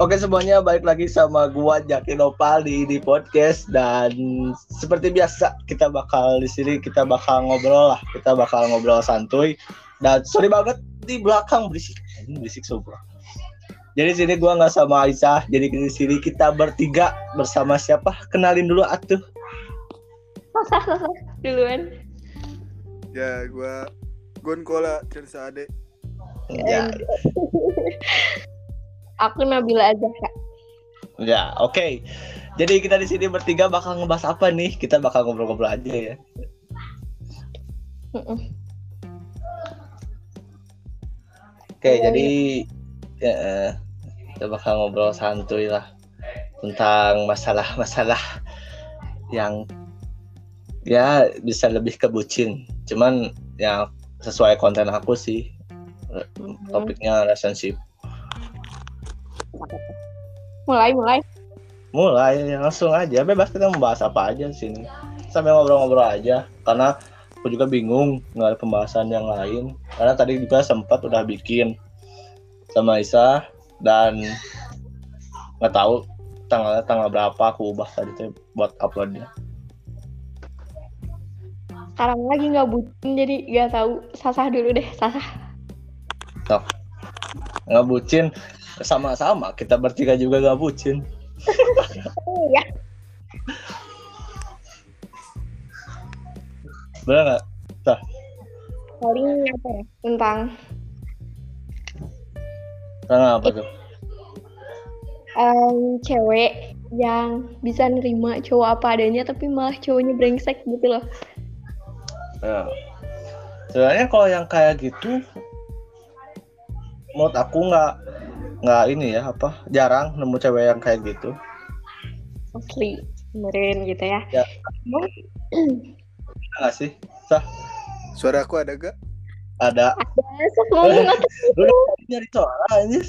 Oke semuanya balik lagi sama gua Jaki Nopal di di podcast. Dan seperti biasa kita bakal di sini kita bakal ngobrol lah. Kita bakal ngobrol santuy. Dan sorry banget di belakang berisik. Ini berisik semua. Jadi sini gua nggak sama Aisyah. Jadi di sini kita bertiga bersama siapa? Kenalin dulu atuh. duluan. Ya, gua Gon Kola Cersa Ade. Ya, aku Nabila aja kak ya oke. Jadi kita di sini bertiga bakal ngebahas apa nih? Kita bakal ngobrol-ngobrol aja ya. Oke, Iya, jadi ya, kita bakal ngobrol santuy lah tentang masalah-masalah yang ya bisa lebih ke bucin. Cuman yang sesuai konten aku sih topiknya relationship. Mulai mulai. Mulai langsung aja, bebas kita membahas apa aja di sini. Sambil ngobrol-ngobrol aja. Karena aku juga bingung nggak ada pembahasan yang lain. Karena tadi juga sempat udah bikin sama Isa dan nggak tahu tanggalnya tanggal berapa aku ubah tadi tuh buat uploadnya. sekarang lagi nggak bucin jadi nggak tahu. Sasah dulu deh sasah. Nggak bucin sama-sama kita bertiga juga nggak bucin. ya Bener nggak? paling apa ya tentang Tentang apa tuh? em, cewek yang bisa nerima cowok apa adanya tapi malah cowoknya brengsek gitu loh Ya. Sebenarnya kalau yang kayak gitu, menurut aku nggak nggak ini ya apa jarang nemu cewek yang kayak gitu. asli benerin gitu ya Ya. Iya nggak sih? Suara aku ada gak? Ada. ada sok ngomong Lu nyari suara anjir.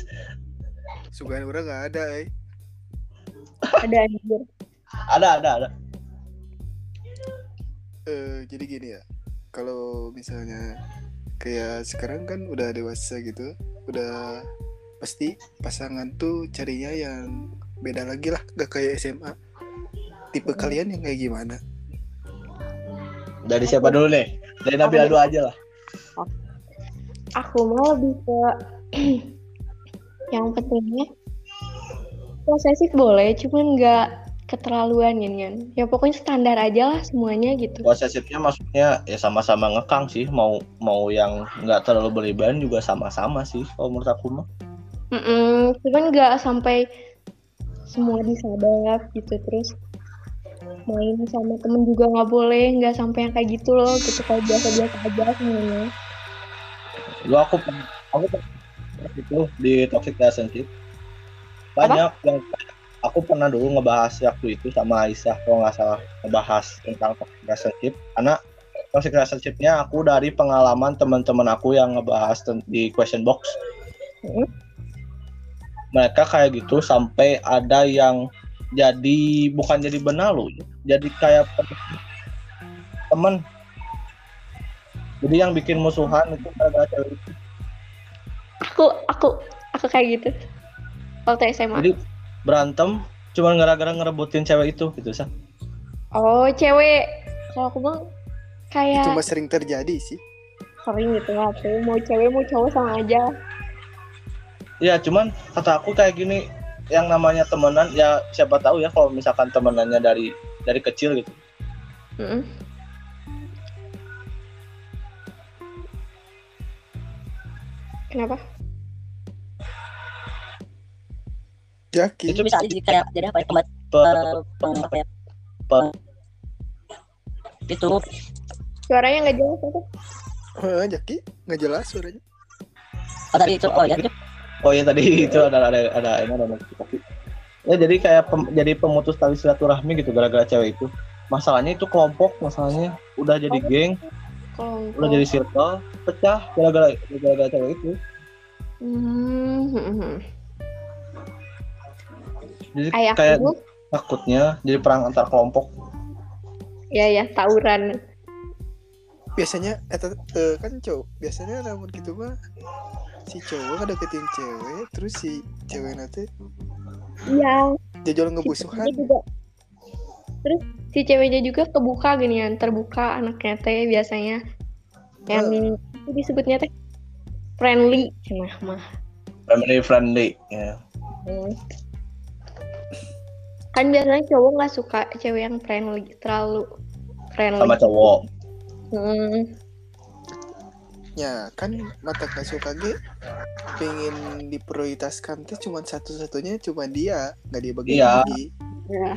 Sugaan orang gak ada, eh. ada anjir Ada ada ada. Eh, jadi gini ya. Kalau misalnya kayak sekarang kan udah dewasa gitu, udah pasti pasangan tuh carinya yang beda lagi lah, gak kayak SMA. Tipe kalian yang kayak gimana? Dari siapa dulu nih? Dari Nabila dulu aja lah. aku mau lebih ke yang pentingnya posesif boleh cuman nggak keterlaluan kan kan ya pokoknya standar aja lah semuanya gitu Posesifnya maksudnya ya sama-sama ngekang sih. Mau mau yang nggak terlalu berlebihan juga sama-sama sih. Kalau menurut aku mah. Mm-mm, cuman nggak sampai semua disadap gitu terus main sama temen juga nggak boleh nggak sampai yang kayak gitu loh gitu kayak biasa-biasa aja semuanya Lu aku aku itu di toxic relationship. Banyak yang aku pernah dulu ngebahas waktu itu sama Aisyah kalau nggak salah ngebahas tentang toxic relationship karena toxic relationshipnya aku dari pengalaman teman-teman aku yang ngebahas di question box. Mhm. Mereka kayak gitu sampai ada yang jadi bukan jadi benalu, jadi kayak temen. Jadi yang bikin musuhan itu gara-gara cewek itu. aku aku aku kayak gitu waktu SMA Jadi berantem cuman gara-gara ngerebutin cewek itu gitu sah. oh cewek kalau aku bang kayak Itu mah sering terjadi sih. sering gitu lah tuh mau cewek mau cowok sama aja Iya cuman kata aku kayak gini yang namanya temenan ya siapa tahu ya kalau misalkan temenannya dari dari kecil gitu. Mm-mm. kenapa Jaki. Itu bisa aja jadi kayak jadi apa ya pem- apa ya pe- itu suaranya nggak jelas tuh Hah, Jaki nggak jelas suaranya. oh tadi itu oh ya itu oh ya tadi itu ada ada ada ini ada notifikasi. Ya jadi kayak pem- jadi pemutus tali silaturahmi gitu gara-gara cewek itu. Masalahnya itu kelompok masalahnya udah jadi geng, kalau udah jadi circle, pecah gara-gara gara-gara cewek itu. hmm. Jadi ayah kayak aku takutnya jadi perang antar kelompok. ya ya tawuran Biasanya eta eh, kan cowok, biasanya namun gitu mah si cowok kan deketin cewek, terus si cewek nanti Iya, jajal si ngebusuhan ceweknya juga. Terus si ceweknya juga kebuka gini kan, terbuka anaknya teh biasanya. Yang itu disebutnya teh friendly, cenah mah. family friendly ya Hmm. Kan biasanya cowok nggak suka cewek yang friendly, terlalu friendly. sama cowok Hmm. Ya kan mata suka ge pengen diprioritaskan tuh cuma satu-satunya cuma dia nggak dibagi-bagi Ya.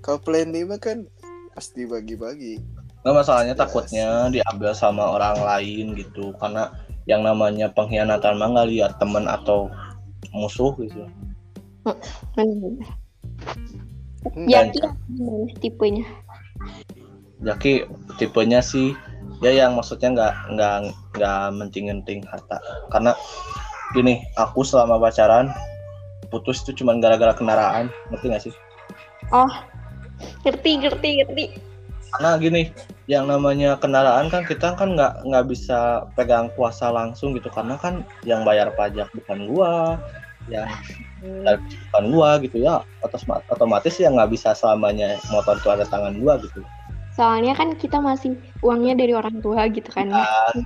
kalau plan D mah kan pasti bagi-bagi nggak masalahnya Jelas. takutnya diambil sama orang lain gitu karena yang namanya pengkhianatan mah nggak lihat teman atau musuh gitu Bener. Hmm, Ya, iya, tipenya? Jaki tipenya sih ya yang maksudnya nggak nggak nggak menting-menting harta. Karena gini aku selama pacaran putus itu cuma gara-gara kendaraan ngerti nggak sih? Oh, ngerti, ngerti, ngerti. karena gini yang namanya kendaraan kan kita kan nggak nggak bisa pegang kuasa langsung gitu. Karena kan yang bayar pajak bukan gua yang bukan gua gitu ya. Otomatis otomatis ya nggak bisa selamanya motor itu ada tangan gua gitu Soalnya kan kita masih uangnya dari orang tua gitu kan. ya. Nah.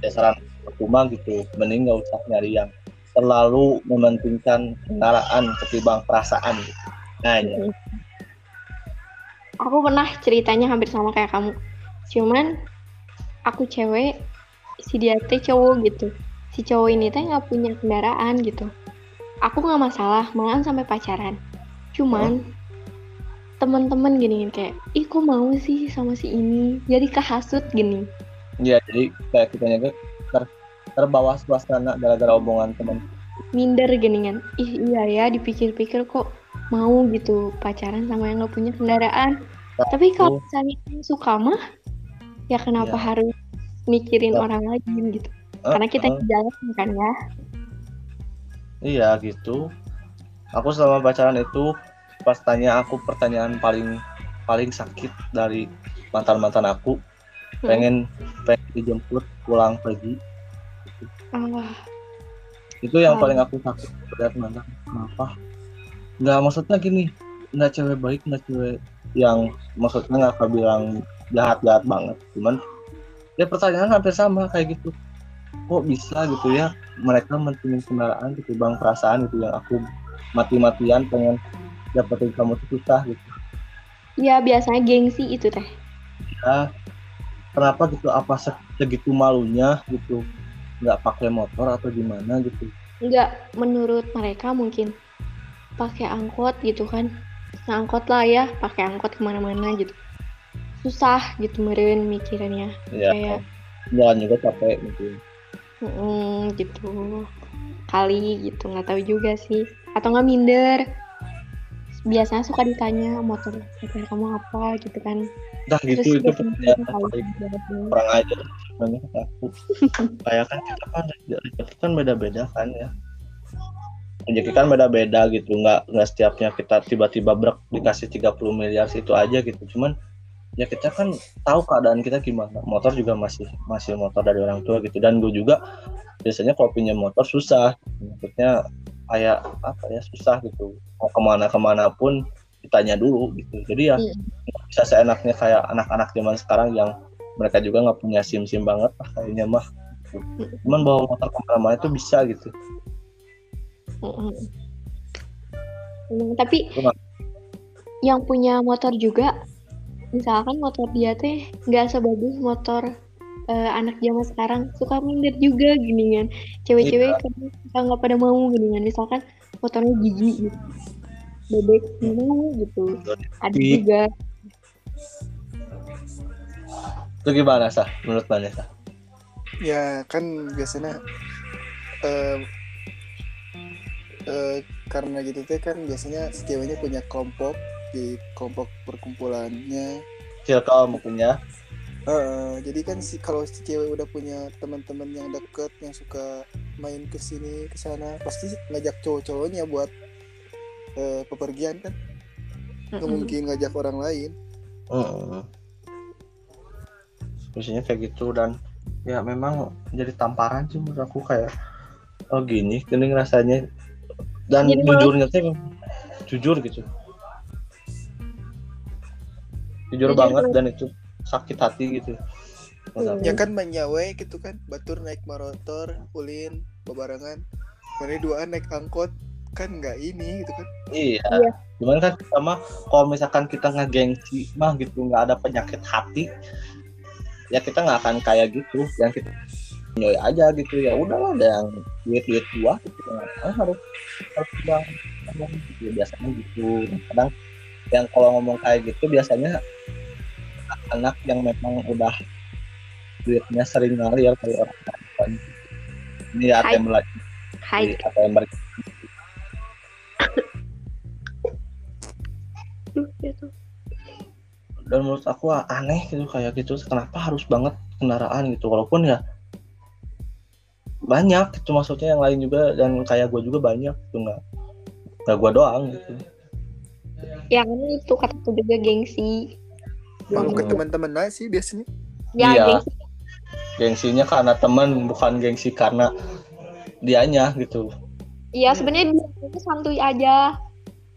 Dasaran percuma gitu mending nggak usah nyari yang terlalu mementingkan kendaraan ketimbang perasaan gitu. nah ya. Aku pernah ceritanya hampir sama kayak kamu. Cuman aku cewek, si dia teh cowok gitu. Si cowok ini teh nggak punya kendaraan gitu. Aku nggak masalah, malahan sampai pacaran. Cuman teman-teman gini kayak, ih kok mau sih sama si ini? Jadi kehasut gini. Iya, jadi kayak kita nyangka ter terbawa suasana gara-gara omongan teman minder gini kan ih iya ya dipikir-pikir kok mau gitu pacaran sama yang nggak punya kendaraan tapi kalau misalnya suka mah ya kenapa Ya. harus mikirin Ya. orang lain gitu karena kita Eh, di jalan kan ya iya gitu aku selama pacaran itu pas tanya aku pertanyaan paling paling sakit dari mantan mantan aku Hmm. pengen pengen dijemput pulang pergi. Ah itu yang paling aku sakit berat mantan. Kenapa? Nggak maksudnya gini nggak cewek baik nggak cewek yang maksudnya nggak akan bilang jahat jahat banget. Cuman ya pertanyaan hampir sama kayak gitu. Kok bisa gitu ya mereka mentingin kendaraan gitu bang perasaan gitu yang aku mati-matian pengen dapetin kamu tuh susah gitu. Ya biasanya gengsi itu teh. Ya kenapa gitu? Apa se- segitu malunya gitu? Nggak pakai motor atau gimana gitu? Nggak menurut mereka mungkin pakai angkot gitu kan. Angkot lah ya pakai angkot ke mana-mana gitu. Susah gitu meren mikirannya. Ya kayak jalan juga capek gitu Mm, gitu. Kali gitu nggak tahu juga sih. Atau nggak minder biasanya suka ditanya motor motor kamu apa gitu kan. Dah terus gitu itu pertanyaan paling kurang aja sebenarnya aku kayak kan kita kan rezeki kan beda-beda kan ya. Rezeki kan beda-beda gitu nggak nggak setiapnya kita tiba-tiba brek dikasih 30 miliar situ aja gitu. Cuman ya kita kan tahu keadaan kita gimana. Motor juga masih masih motor dari orang tua gitu. Dan gue juga biasanya kalau pinjam motor susah. Maksudnya kayak apa ya susah gitu. Mau ke mana ke mana pun ditanya dulu gitu. Jadi ya nggak bisa seenaknya kayak anak-anak zaman sekarang yang mereka juga nggak punya sim sim banget lah kayaknya mah. Gitu. cuman bawa motor ke mana-mana itu bisa gitu. Mm, tapi Cuma- yang punya motor juga misalkan motor dia teh nggak sebagus motor eh, anak zaman sekarang suka minder juga gini kan. Cewek-cewek kan suka nggak pada mau gini kan. Misalkan motornya gigi gitu. Bebek mau gitu. Ada Iya. juga. Itu gimana sah menurut Vanessa ya kan biasanya eh eh, karena gitu teh kan biasanya ceweknya punya kelompok di kelompok perkumpulannya. Circle mungkin Heeh, jadi kan si kalau si cewek udah punya teman-teman yang deket yang suka main ke sini ke sana pasti ngajak cowok-cowoknya buat eh, pepergian kan nggak mungkin ngajak orang lain Heeh. biasanya kayak gitu dan ya memang jadi tamparan sih menurut aku kayak oh gini gini rasanya dan Jadi malu. jujurnya teh jujur gitu jujur Jujur banget. dan itu sakit hati gitu. Iya. ya kan menyawe gitu kan batur naik motor ulin bebarengan mana duaan naik angkot kan nggak ini gitu kan. Iya. Iya. cuman kan mah kalau misalkan kita ngegengsi mah gitu nggak ada penyakit hati ya kita nggak akan kayak gitu. Yang kita enjoy aja gitu ya udahlah ada yang duit duit gua gitu. Kenapa harus harus bilang ngomong gitu. Biasanya gitu. Kadang yang kalau ngomong kayak gitu biasanya anak yang memang udah duitnya sering ngalir kayak orang lain ini ya. ATM lagi. Hai. ATM Duh, gitu. dan menurut aku aneh gitu kayak gitu. Kenapa harus banget kendaraan gitu? Walaupun ya banyak. Itu maksudnya yang lain juga. Dan kayak gue juga banyak. Gitu nggak nggak gue doang gitu. Ya kan itu kataku juga gengsi. Malu ke Hmm. teman-teman lah sih biasanya Ya Iya. gengsi. gengsinya karena temen bukan gengsi karena dianya gitu Iya sebenarnya dia itu santuy aja.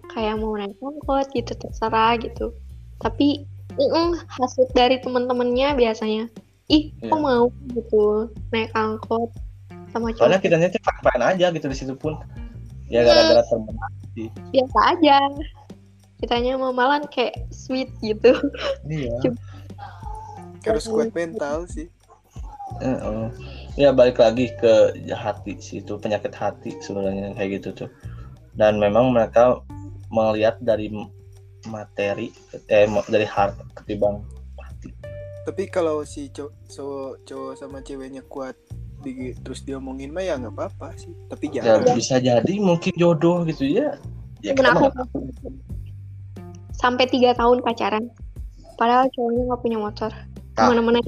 Kayak mau naik angkot gitu terserah gitu. Tapi mm hasut dari teman-temannya biasanya. Ih, kok Iya. mau gitu naik angkot sama soalnya cowok kitanya tuh fine aja gitu di situ pun ya gara-gara temen biasa aja. Kitanya mau malan kayak sweet gitu. iya. Harus kuat mental sih. Heeh. ya balik lagi ke hati sih itu penyakit hati sebenarnya kayak gitu tuh. Dan memang mereka melihat dari materi eh dari harta ketimbang hati. Tapi kalau si cowok cowok cowok sama ceweknya kuat di, terus dia omongin mah ya nggak apa-apa sih. Tapi ya jangan bisa jadi mungkin jodoh gitu ya. Ya Temen sampai tiga tahun pacaran. Padahal cowoknya nggak punya motor. Nah, Ke mana-mana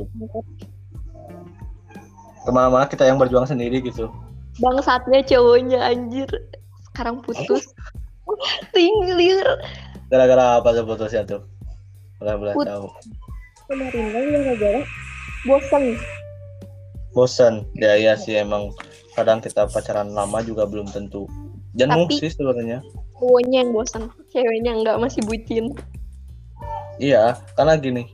ke mana-mana kita yang berjuang sendiri gitu Bangsatnya cowoknya anjir. Sekarang putus. Tinglir. gara-gara apa tuh putusnya tuh boleh boleh Put- tahu Kemarin kan gara-gara bosan. bosan ya iya sih emang kadang kita pacaran lama juga belum tentu jenuh Tapi- sih sebenarnya Cowoknya yang bosan. Ceweknya nggak masih bucin. Iya, karena gini.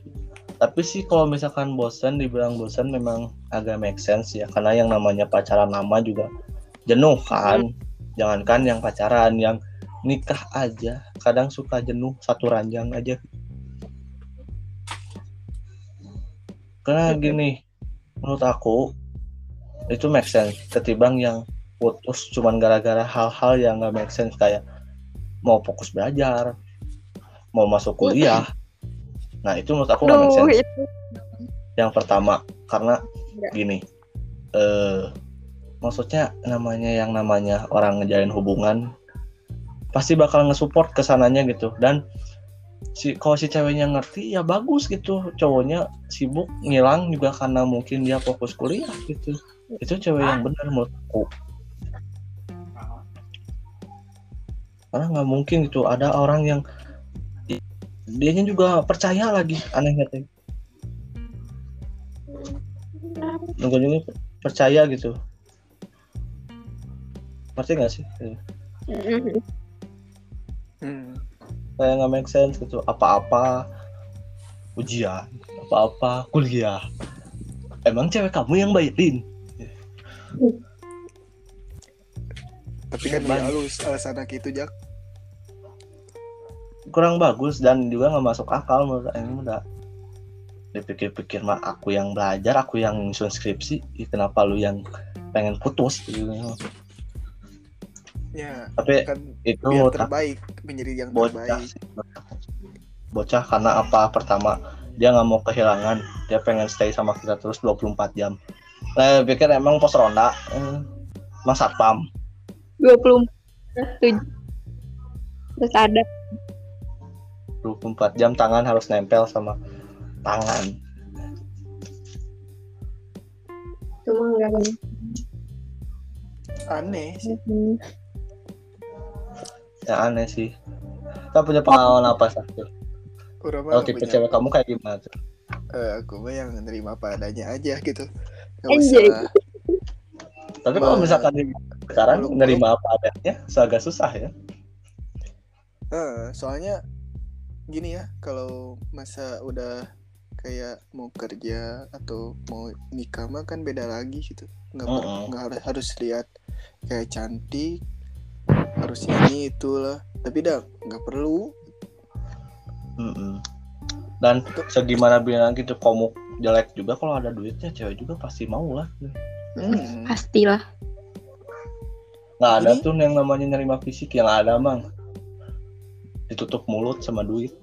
Tapi sih kalau misalkan bosan, dibilang bosan memang agak make sense ya. Karena yang namanya pacaran lama juga jenuh kan. Jangankan yang pacaran, yang nikah aja kadang suka jenuh satu ranjang aja. Karena gini, menurut aku itu make sense ketimbang yang putus cuman gara-gara hal-hal yang gak make sense kayak mau fokus belajar, mau masuk kuliah. Nah itu menurut aku nggak make sense. itu Yang pertama karena Nggak. gini, eh maksudnya namanya yang namanya orang ngejalin hubungan pasti bakal ngesupport ke sananya gitu dan si kalau si ceweknya ngerti ya bagus gitu cowoknya sibuk ngilang juga karena mungkin dia fokus kuliah gitu itu cewek yang benar menurutku karena nggak mungkin gitu ada orang yang dianya juga percaya lagi anehnya teh. Nunggu percaya gitu. Ngerti nggak sih? Mm-mm. Hmm. kayak nggak make sense gitu apa-apa ujian apa-apa kuliah. Emang cewek kamu yang bayarin? Tapi kan ya halus alasan gitu jak kurang bagus dan juga nggak masuk akal menurut Aing udah dipikir-pikir mah aku yang belajar aku yang nyusun skripsi ih, kenapa lu yang pengen putus? Gitu. Ya tapi kan itu terbaik menjadi yang bocah terbaik. sih. Bocah karena apa? Pertama dia nggak mau kehilangan. Dia pengen stay sama kita terus 24 jam. Nah pikir emang pos ronda eh, mas satpam. 27 terus ada 24 jam tangan harus nempel sama tangan. Cuma nggak bener. aneh sih. Hmm. ya aneh sih. Kita punya pengalaman apa satu mah kalau tipe punya- cewek kamu kayak gimana tuh eh, aku mah yang nerima apa adanya aja gitu. Nggak usah. Tapi kalau misalkan di sekarang nerima apa adanya agak susah ya. Eh, soalnya gini ya, kalau masa udah kayak mau kerja atau mau nikah mah kan beda lagi gitu. Nggak, Mm-mm. nggak harus harus lihat kayak cantik, harus ini itulah. Tapi dah nggak perlu. Mm-mm. Dan segimana bilang gitu komuk jelek juga kalau ada duitnya cewek juga pasti mau lah. Hmm. Pastilah. Nggak ada Jadi- tuh yang namanya nerima fisik yang ada mang ditutup mulut sama duit.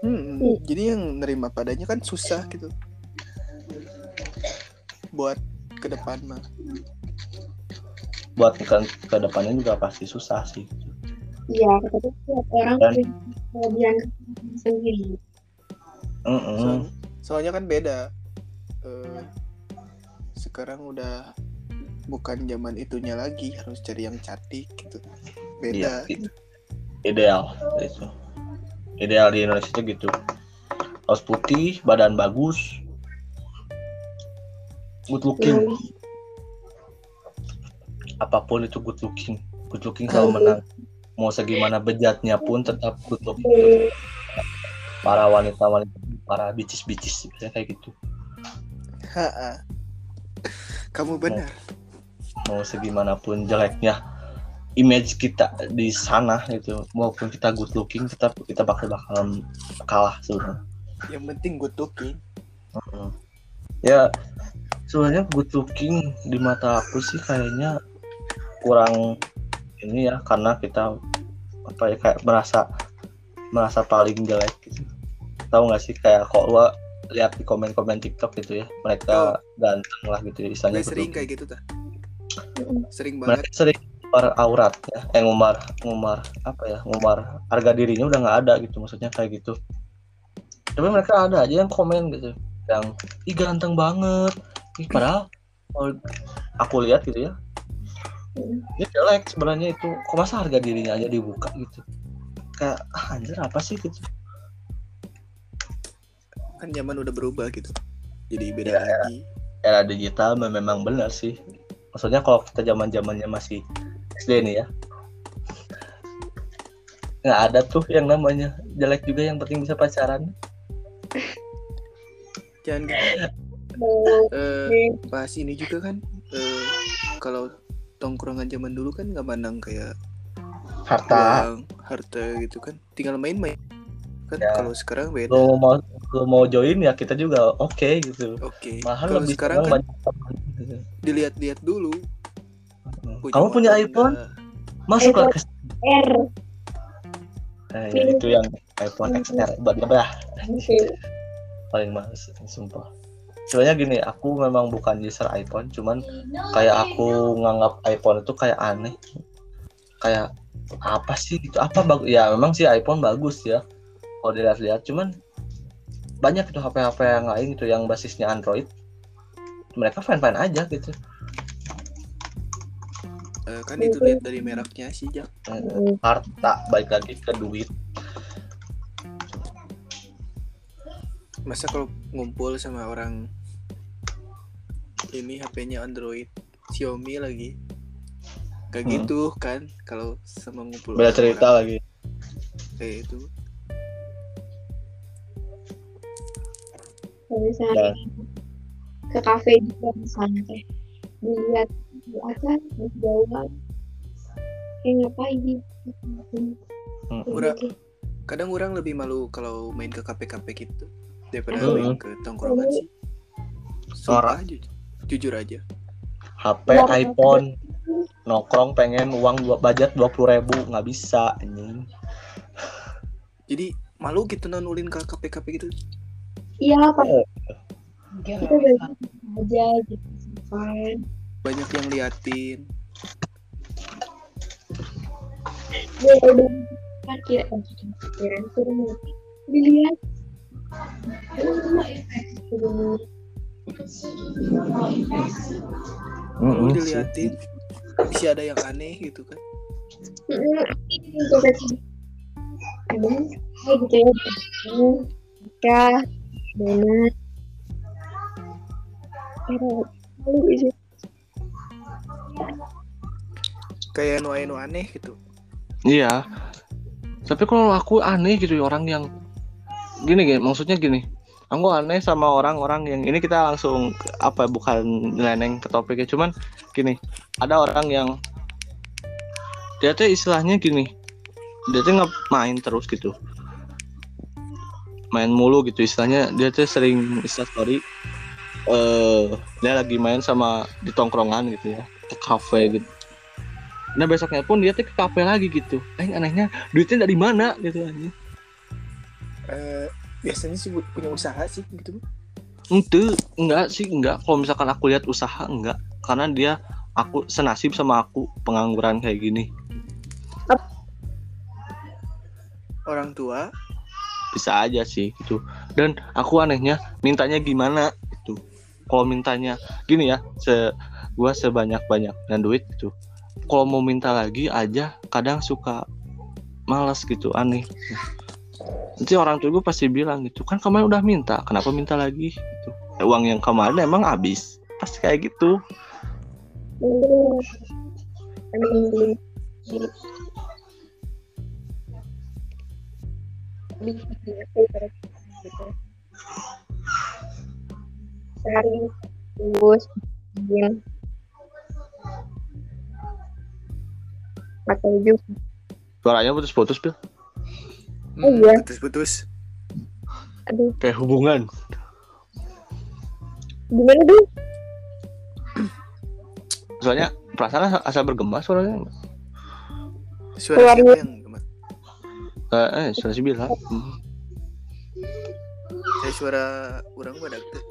Hmm, Jadi yang nerima padanya kan susah gitu. Buat ke depan mah. Buat ke, ke depannya juga pasti susah sih. Iya, tapi orang Dan- kelebihan sendiri. Mm-mm. Soalnya, soalnya kan beda. Eh, sekarang udah bukan zaman itunya lagi harus cari yang cantik gitu. Iya, Beda. gitu. Ideal itu. Ideal di Indonesia itu gitu. Harus putih, badan bagus, good looking. Hmm. Apa pun itu good looking. Good looking selalu menang. Mau segimana bejatnya pun tetap good looking. Para wanita-wanita, para bicis-bicis biasanya kayak gitu. Ha-ha. Kamu benar. Mau segimanapun jeleknya image kita di sana gitu maupun kita good looking tetap kita bakal bakalan kalah sebenarnya Yang penting good looking. Ya sebenarnya good looking di mata aku sih kayaknya kurang ini ya karena kita apa ya kayak merasa merasa paling jelek gitu tahu nggak sih kayak kok lu lihat di komen-komen TikTok gitu ya mereka ganteng lah gitu ya istilahnya good sering kayak gitu. Mm-mm. Sering banget. mereka sering ngumbar aurat ya. Eh ngumbar ngumbar apa ya ngumbar harga dirinya udah nggak ada gitu maksudnya kayak gitu. Tapi mereka ada aja yang komen gitu yang ih ganteng banget. Ih padahal kalau aku lihat gitu ya dia jelek sebenarnya itu. Kok masa harga dirinya aja dibuka gitu? Kayak ah, anjir apa sih? gitu. Kan zaman udah berubah gitu. Jadi beda Ya, lagi. era digital mem- memang benar sih. Maksudnya kalau kita zaman zamannya masih SD nih ya nggak ada tuh yang namanya jelek juga yang penting bisa pacaran Jangan gitu. Oh, Eh, pas ini juga kan eh, kalau tongkrongan zaman dulu kan nggak mandang kayak harta uang, harta gitu kan. Tinggal main-main. Kan Ya. kalau sekarang beda. lo mau lo mau join ya kita juga oke gitu Oke. mahal Kalau lebih sekarang kan banyak gitu. dilihat-lihat dulu. Kamu punya iPhone? Enggak? masuk lah ke R. eh, ya, itu yang iPhone XR bah Oke. paling males sumpah. Sebenarnya gini aku memang bukan user iPhone cuman kayak aku nganggap iPhone itu kayak aneh. Kayak apa sih itu? Apa bagus ya memang sih iPhone bagus ya kalau dilihat-lihat. Cuman banyak itu HP-HP yang lain gitu yang basisnya Android. Mereka fine-fine aja gitu Eh, kan itu lihat dari mereknya sih, Jak. Eh, harta baik lagi ke duit Masa kalau ngumpul sama orang ini HP-nya Android, Xiaomi lagi. Kayak Hmm. gitu kan kalau sama ngumpul beda orang-orang cerita lagi kayak itu. Kalau misalnya ke kafe juga misalnya kayak dilihat jauhan kayak ngapain gitu. Hmm. Gitu. Kadang orang lebih malu kalau main ke kafe-kafe gitu daripada Hmm. main ke tongkrongan sih. Norak. Sumpah, ju- jujur aja. HP iPhone nongkrong pengen uang dua budget dua puluh ribu nggak bisa anjing Jadi malu gitu non ulin ke kafe-kafe gitu. Iya, pas Oh. kita aja gitu kan. Banyak yang liatin. Dilihat. Diliatin. Bisa ada yang aneh gitu kan. Gitu ya. Mana? Kayak nu anu aneh gitu. iya. Tapi kalau aku aneh gitu orang yang gini gini maksudnya gini. Aku aneh sama orang-orang yang ini kita langsung apa bukan neneng ke topiknya cuman gini. Ada orang yang dia tuh istilahnya gini. Dia tuh nggak main terus gitu. Main mulu gitu istilahnya dia tuh sering insta story eh dia lagi main sama di tongkrongan gitu ya ke kafe gitu nah besoknya pun dia tuh ke kafe lagi gitu eh anehnya duitnya dari mana gitu aja Eh, biasanya sih punya usaha sih gitu Ente, enggak sih, enggak. Kalau misalkan aku lihat usaha, enggak. Karena dia, aku senasib sama aku pengangguran kayak gini. orang tua Bisa aja sih, gitu. Dan aku anehnya, mintanya gimana, gitu. Kalau mintanya, gini ya, se gua sebanyak-banyaknya duit, gitu. Kalau mau minta lagi aja, kadang suka malas gitu, aneh. Nanti orang tua gue pasti bilang gitu, kan kemarin udah minta, kenapa minta lagi? Gitu. Uang yang kemarin emang habis. Pasti kayak gitu. Sehari atau juga Suaranya putus-putus, Pil. Oh, iya. putus-putus aduh Kayak hubungan. gimana dong Soalnya perasaan asal bergema suaranya. suara siapa yang gemas? Eh, eh suara si Bila. Hmm. saya suara orang badak tuh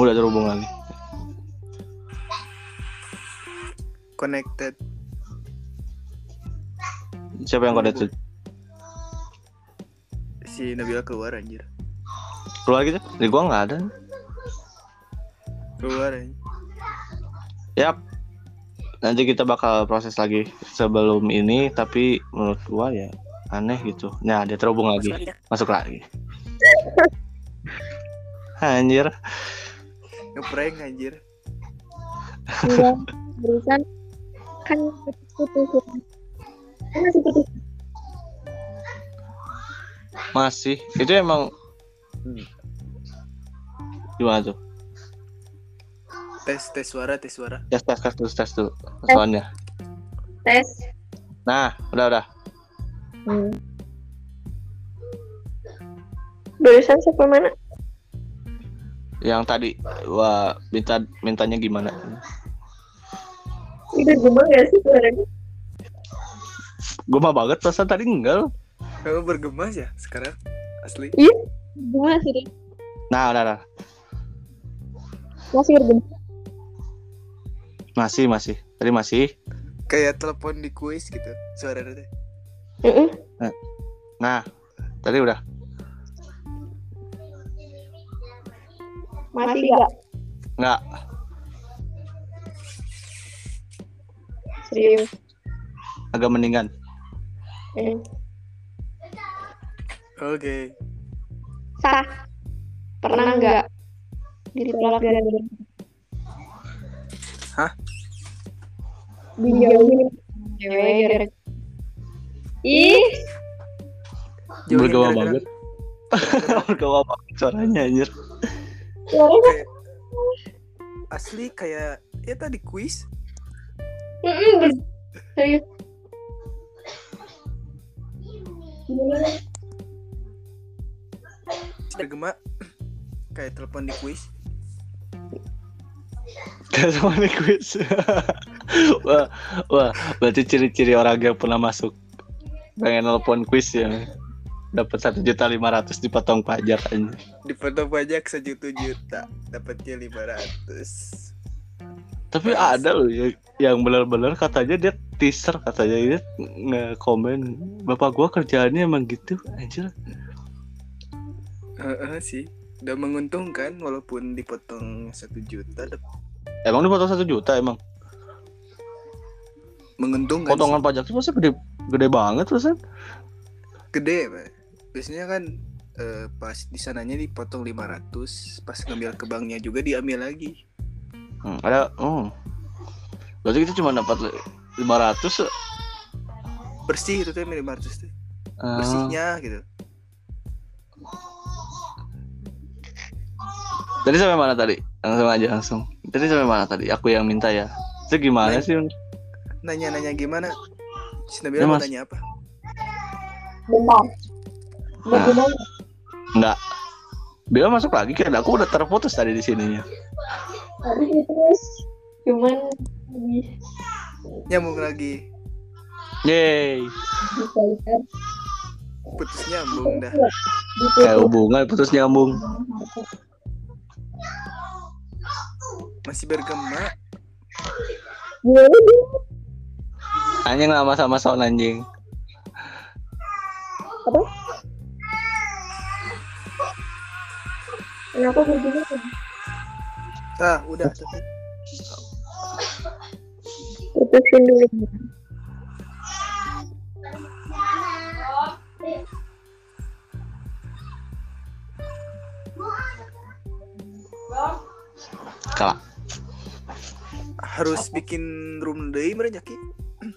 Udah terhubung lagi. connected Siapa yang kode tuh? si Nabila keluar anjir Keluar gitu? Di gua nggak ada. keluar anjir. Yap. Nanti kita bakal proses lagi sebelum ini, tapi menurut gua ya aneh gitu. Nah, dia terhubung lagi. Masuk lagi. Anjir. ngeprank anjir enggak barusan kan putus kan masih. Itu emang gimana tuh? tes tes suara tes suara Tes tes tes tes tes tuh soalnya. tes Nah, udah udah. hmm. barusan siapa mana Yang tadi wah minta mintanya gimana? udah gimana gak sih suaranya Gue mah banget perasaan tadi enggak. loh. kamu bergemas ya sekarang asli gimana sih Rin? Nah, udah, udah. masih bergema Masih, masih. Tadi masih. kayak telepon di kuis gitu suara teh Heeh. Nah, tadi udah. masih gak Enggak. serius Agak mendingan. Oke. Sah. Pernah nggak ditolak gara-gara Hah? dijauhin. Cewek gara-gara ih. Bergawa banget. Bergawa banget suaranya anjir. kayak asli kayak ya tadi kuis. Mm-mm, ber- serius bergema kayak telepon di kuis sama nih quiz. wah, wah, berarti ciri-ciri orang yang pernah masuk pengen nelpon quiz ya. Dapat satu juta lima ratus dipotong pajak aja. dipotong pajak sejuta juta dapatnya lima ratus Tapi ada loh ya, yang benar-benar katanya dia teaser katanya dia nge-komen bapak gua kerjaannya emang gitu anjir. Heeh sih udah menguntungkan walaupun dipotong satu juta Emang dipotong satu juta emang. menguntungkan Potongan pajak itu pasti gede gede banget terus kan. sih. gede Pak. biasanya kan eh, pas di sananya dipotong 500 pas ngambil ke banknya juga diambil lagi Hmm, ada oh. Berarti kita cuma dapat li- 500 bersih itu tuh minimarket tuh. Eh, bersihnya gitu. Tadi sampai mana tadi? Langsung aja langsung. Tadi sampai mana tadi? Aku yang minta ya. Itu gimana Nanya. sih nanya-nanya gimana? Si Nabila Ya, mau nanya apa? Bentar. Nah. Enggak Bila masuk lagi kan aku udah terputus tadi di sininya Terus cuman lebih nyambung lagi. Lihat putus nyambung dah. Kayak hubungan putus nyambung. Masih bergema. Gimana dia? anjing lama sama sound anjing. Apa? Kenapa begini? Ah udah Putusin dulu. kalah harus bikin room day mereka Ki.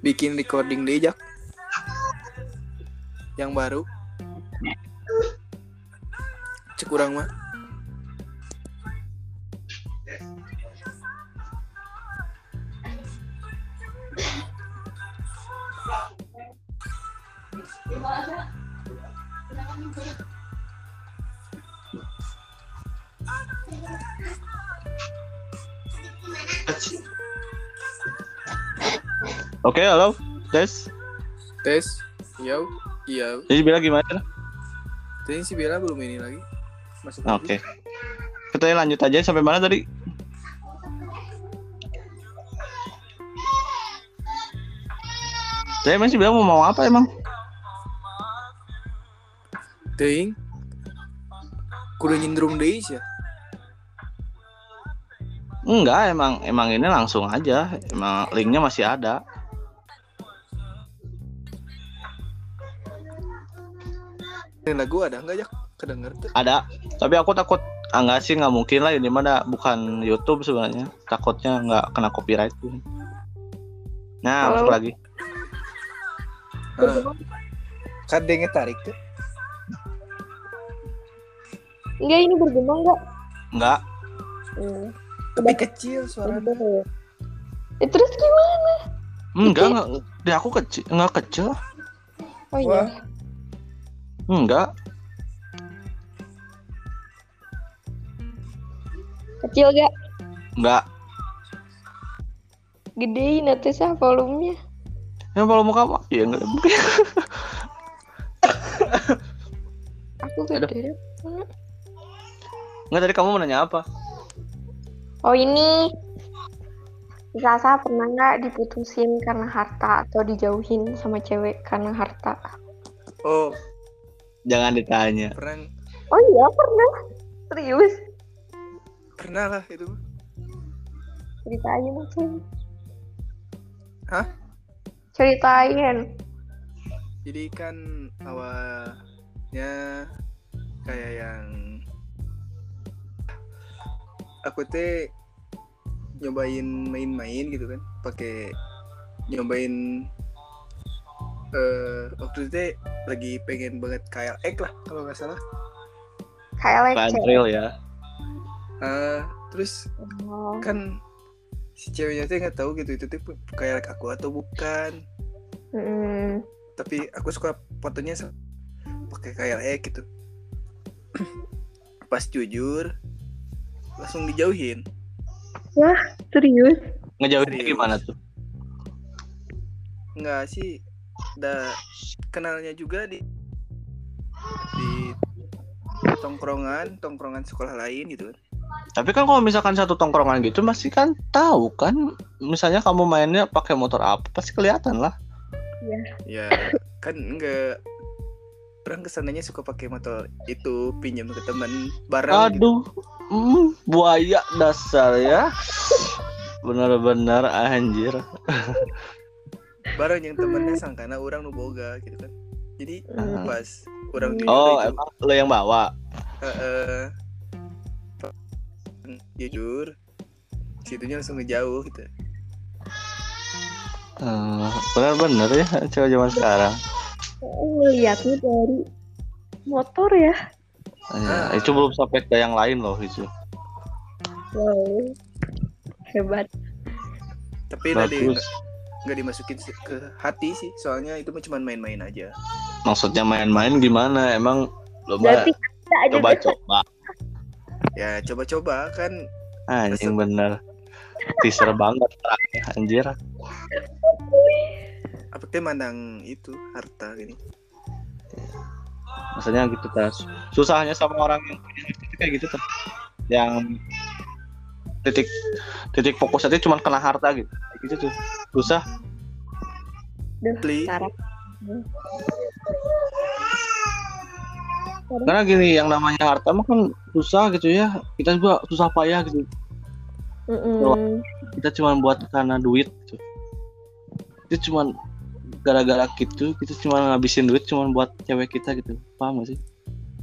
bikin recording deh Jak yang baru. Cek kurang mah oke halo. Guys tes. Iya iya. Jadi Bila gimana? Tadi si Bella belum ini lagi. Masuk oke. Lagi. kita lanjut aja sampai mana tadi? Saya masih bilang mau mau apa emang? Teuing kudu nyindrum deui ya? Enggak, emang emang ini langsung aja. Emang linknya masih ada. Ini lagu ada nggak Jak kedenger tuh Ada. Tapi aku takut ah, enggak sih nggak mungkin lah ini mana bukan YouTube sebenarnya. Takutnya nggak kena copyright. Nah, Halo. masuk lagi. ah, kan dia ngetarik tuh Enggak ini bergema enggak? Enggak. Hmm. tapi kecil suaranya ya. Eh, terus gimana? Enggak, enggak. Di aku kecil, enggak kecil. Oh iya. Enggak. Kecil gak? Enggak. Gedein atau sah volumenya. Ya kalau mau kamu, ya enggak. Aku gede. Enggak tadi kamu mau nanya apa? Oh ini. Sasa pernah nggak diputusin karena harta atau dijauhin sama cewek karena harta? oh Jangan ditanya. pernah Oh iya pernah. Serius. pernah lah itu Ceritain langsung. Hah? Ceritain. jadi kan awalnya kayak yang aku teh nyobain main-main gitu kan pakai nyobain eh waktu itu lagi pengen banget KLX lah kalau nggak salah Kayak leceh. real ya. Ah, terus Oh. kan si ceweknya teh nggak tahu gitu itu tuh KLX aku atau bukan Mm-mm. tapi aku suka fotonya pakai KLX gitu pas jujur langsung dijauhin Serius? Ngejauhinnya Serius. gimana tuh? Enggak sih udah kenalnya juga di di tongkrongan tongkrongan sekolah lain gitu kan Tapi kan kalau misalkan satu tongkrongan gitu masih kan tahu kan misalnya kamu mainnya pakai motor apa pasti kelihatan lah. ya kan enggak orang ke sananya suka pakai motor itu pinjam ke teman bareng gitu. Aduh, hmm, buaya dasar ya. Benar-benar anjir. bareng yang temennya sangkana orang nu boga gitu kan jadi Hmm. pas orang di Oh, itu, emang lo yang bawa. eh, eh, jujur situnya langsung ngejauh gitu Hmm, benar-benar ya cewek zaman sekarang. Oh, lihatnya dari motor ya. Ya, itu belum sampai ke yang lain loh itu. Wow. Hebat. tapi Bagus. Nggak dimasukin ke hati sih soalnya itu cuma main-main aja Maksudnya main-main gimana? Emang lo deh. coba-coba. ya coba-coba kan Anjing bener. Teaser banget anjir. apa teh mandang itu harta gini Maksudnya gitu tas. Susahnya sama orang yang punya kayak gitu tuh. Yang titik titik fokusnya itu cuma kena harta gitu. Kayak Gitu tuh. Susah. Duh. Karena gini yang namanya harta mah kan susah gitu ya. Kita juga susah payah gitu. Mm-mm. Kita cuma buat karena duit gitu. Itu cuma gara-gara gitu kita cuma ngabisin duit cuma buat cewek kita gitu. Paham gak sih?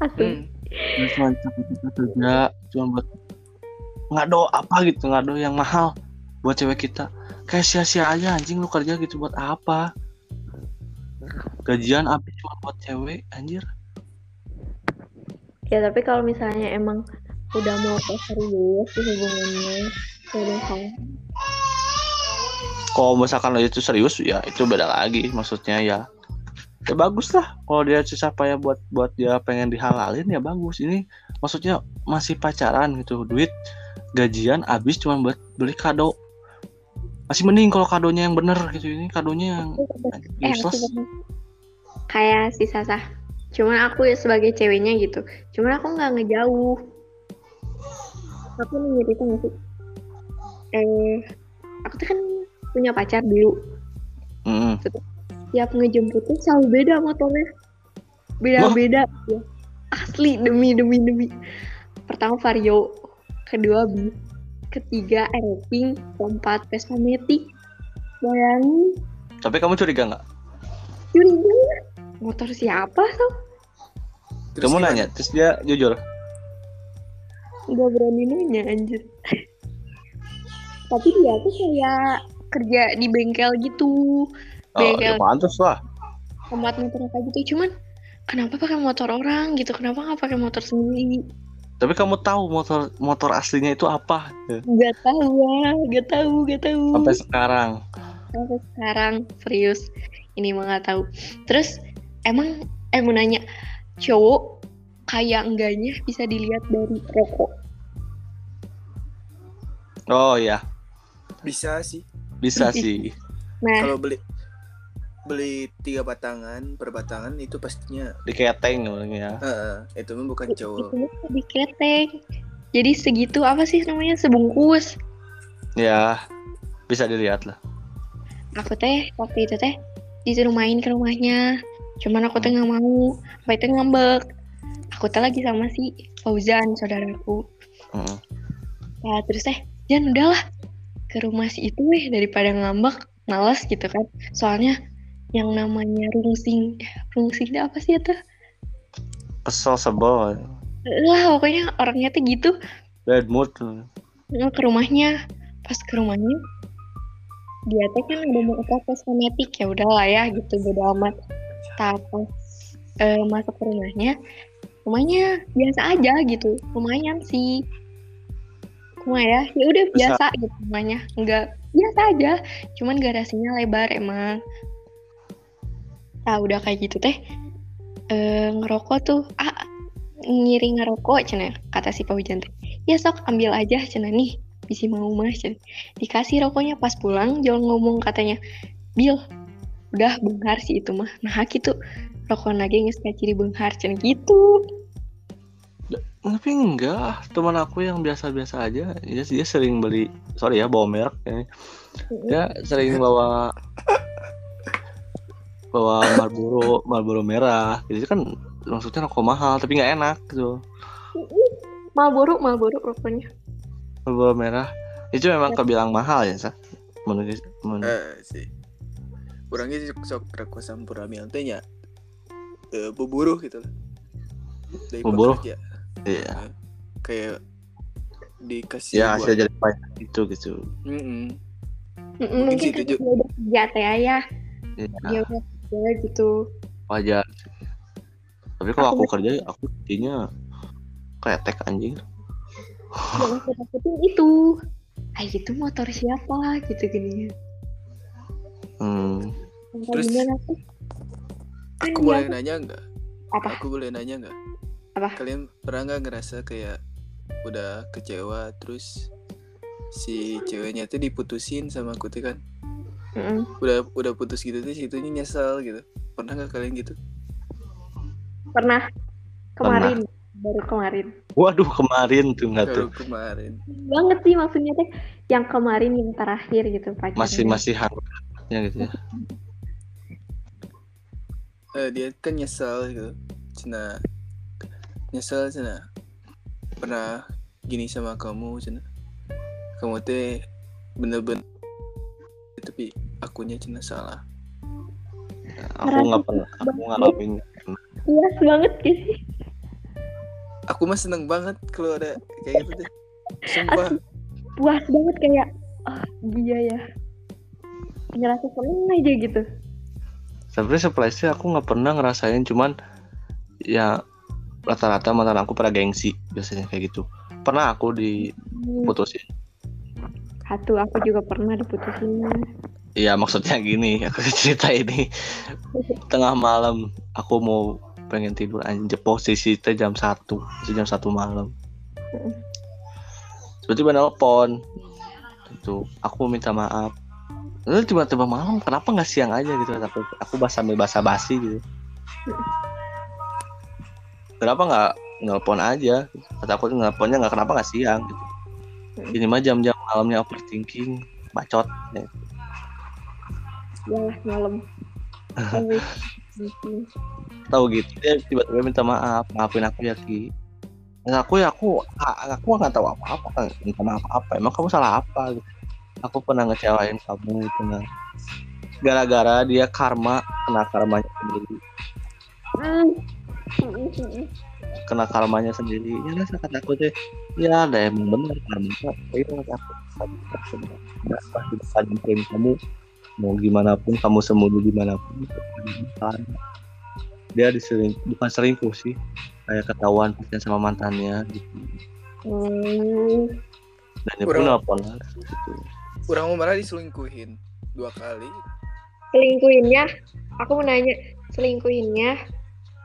Asli. hmm. Cuma kita kerja cuma buat ngado apa gitu ngado yang mahal buat cewek kita. Kayak sia-sia aja anjing lu kerja gitu buat apa? Gajian habis cuma buat cewek anjir? Ya tapi kalau misalnya emang udah mau serius di hubungannya, ya salah. kalau misalkan lo itu serius ya itu beda lagi maksudnya ya. Ya bagus lah kalau dia susah payah buat buat dia pengen dihalalin ya bagus. Ini maksudnya masih pacaran gitu duit gajian habis cuma buat beli kado masih mending kalau kadonya yang bener gitu ini kadonya yang Eh, useless kayak si Sasa. Cuman aku ya sebagai ceweknya gitu. Cuman aku nggak ngejauh. Aku nih cerita nggak sih? Eh, aku tuh kan punya pacar dulu. Mm. Tiap ngejemput tuh selalu beda motornya. Beda-beda. Ya. Asli demi demi demi. Pertama Vario, kedua Bis, ketiga Aeroping, keempat Vespa Matic. Bayangin, tapi kamu curiga nggak curiga motor siapa tuh? Terus kamu gimana? nanya terus dia jujur Gak berani nanya anjir. Tapi dia tuh kayak kerja di bengkel gitu. oh ya Bengkel pantas lah tempat motor kayak gitu. Cuman kenapa pakai motor orang gitu? Kenapa nggak pakai motor sendiri? Tapi kamu tahu motor motor aslinya itu apa? Gak tahu ya, gak tahu, gak tahu. sampai sekarang. Sampai sekarang serius. Ini mah nggak tahu. Terus emang eh mau nanya. Cowok kayak enggaknya bisa dilihat dari rokok. oh ya bisa sih. Bisa. sih. Nah, kalau beli beli tiga batangan per batangan itu pastinya diketeng ya eh, itu mah bukan cowok di keteng. Jadi segitu apa sih namanya sebungkus? ya bisa dilihat lah Aku teh waktu itu teh disuruh main ke rumahnya. Cuman aku teh nggak mau, apa itu ngambek. Aku teh lagi sama si Fauzan saudaraku. Mm. Nah terus teh, Jan udahlah ke rumah si itu weh daripada ngambek, males gitu kan. Soalnya yang namanya rungsing, rungsing itu apa sih itu? kesel sebel. Lah pokoknya orangnya tuh gitu. bad mood. Nggak ke rumahnya. Pas ke rumahnya dia teh kan udah mau apa kosmetik ya udahlah ya gitu beda amat. Tapi eh, masuk ke rumahnya. Rumahnya biasa aja gitu lumayan sih. Cuma ya ya udah biasa gitu rumahnya. Enggak biasa aja. Cuman garasinya lebar emang ah udah kayak gitu teh. Eh, ngerokok tuh ah ngiring ngerokok cina kata si Pak teh. Ya sok ambil aja cina nih bisa mau mah cina. Dikasih rokoknya pas pulang jangan ngomong katanya Bill udah benghar sih itu mah. Nah gitu rokok lagi nggak ciri benghar cen gitu. Tapi enggak teman aku yang biasa-biasa aja dia dia sering beli sorry ya bawa merek ya. dia sering bawa bawa Marlboro Marlboro merah. Jadi kan maksudnya rokok mahal tapi nggak enak gitu. Marlboro Marlboro rokoknya. Marlboro merah. Itu memang kebilang mahal ya sa? Menurut menurut eh sih. Orangnya sok sok rokok nya eh, beburuh gitu lah. Dari Beburuh? pekerja. iya. Eh, kayak dikasih ya buat hasil jadi itu gitu Mm-mm. Mm-mm, Mungkin mungkin situ karena juga. dia udah kerja teh ya ya dia udah kerja gitu. Wajar. Tapi kalau aku kerja aku jadinya kayak tek anjing. Yang aku takutin itu. Ah itu motor siapa gitu gini. Hmm. Terus, kan aku dia boleh nanya nggak? Apa? Aku boleh nanya nggak? Apa? kalian pernah nggak ngerasa kayak udah kecewa terus si ceweknya tuh diputusin sama aku tuh kan Mm-mm. udah udah putus gitu tuh situnya nyesel gitu. Pernah nggak kalian gitu? Pernah. Kemarin. Baru kemarin. Waduh kemarin tuh nggak tuh. kemarin. Banget sih maksudnya teh yang kemarin yang terakhir gitu pacarnya masih masih hangatnya gitu ya. Eh, dia kan nyesel gitu. Cina. Nyesel cina. Pernah gini sama kamu cina. Kamu teh bener-bener tapi akunya cina salah. Aku nggak pernah aku ngalamin puas banget sih. Aku mah seneng banget kalau ada kayak gitu deh. Sumpah. Puas banget kayak ah dia ya. Ngerasa seneng aja gitu. Sebenarnya surprise aku nggak pernah ngerasain cuman ya rata-rata mantan aku pada gengsi biasanya kayak gitu. Pernah aku diputusin. Satu aku juga pernah diputusin Iya maksudnya gini aku cerita ini. Tengah malam aku mau pengen tidur anjir posisi teh jam satu jam satu malam. Tiba-tiba nelpon itu aku minta maaf. Lalu tiba-tiba malam kenapa nggak siang aja gitu? Aku aku bahas sambil basa basi gitu. Kenapa nggak nelpon aja? Kata aku nelponnya nggak kenapa nggak siang? Gitu. ini mah jam-jam malamnya overthinking bacot ya. Ya malam gitu. tahu gitu dia tiba-tiba minta maaf maafin aku ya ki Nah, aku ya aku aku nggak tahu apa-apa kan minta maaf apa emang kamu salah apa gitu. aku pernah ngecewain kamu gitu nah gara-gara dia karma kena karmanya sendiri Hmm. kena karmanya sendiri ya lah kata aku tuh ya ada emang benar karma itu aku pasti nyamperin kamu mau gimana pun kamu sembunyi di mana pun kan dia disering bukan selingkuh sih kayak ketahuan pacaran sama mantannya gitu. Hmm. dan dia pun Kurang- nelfon lagi gitu. orang mau malah diselingkuhin dua kali. Selingkuhinnya? Aku mau nanya selingkuhinnya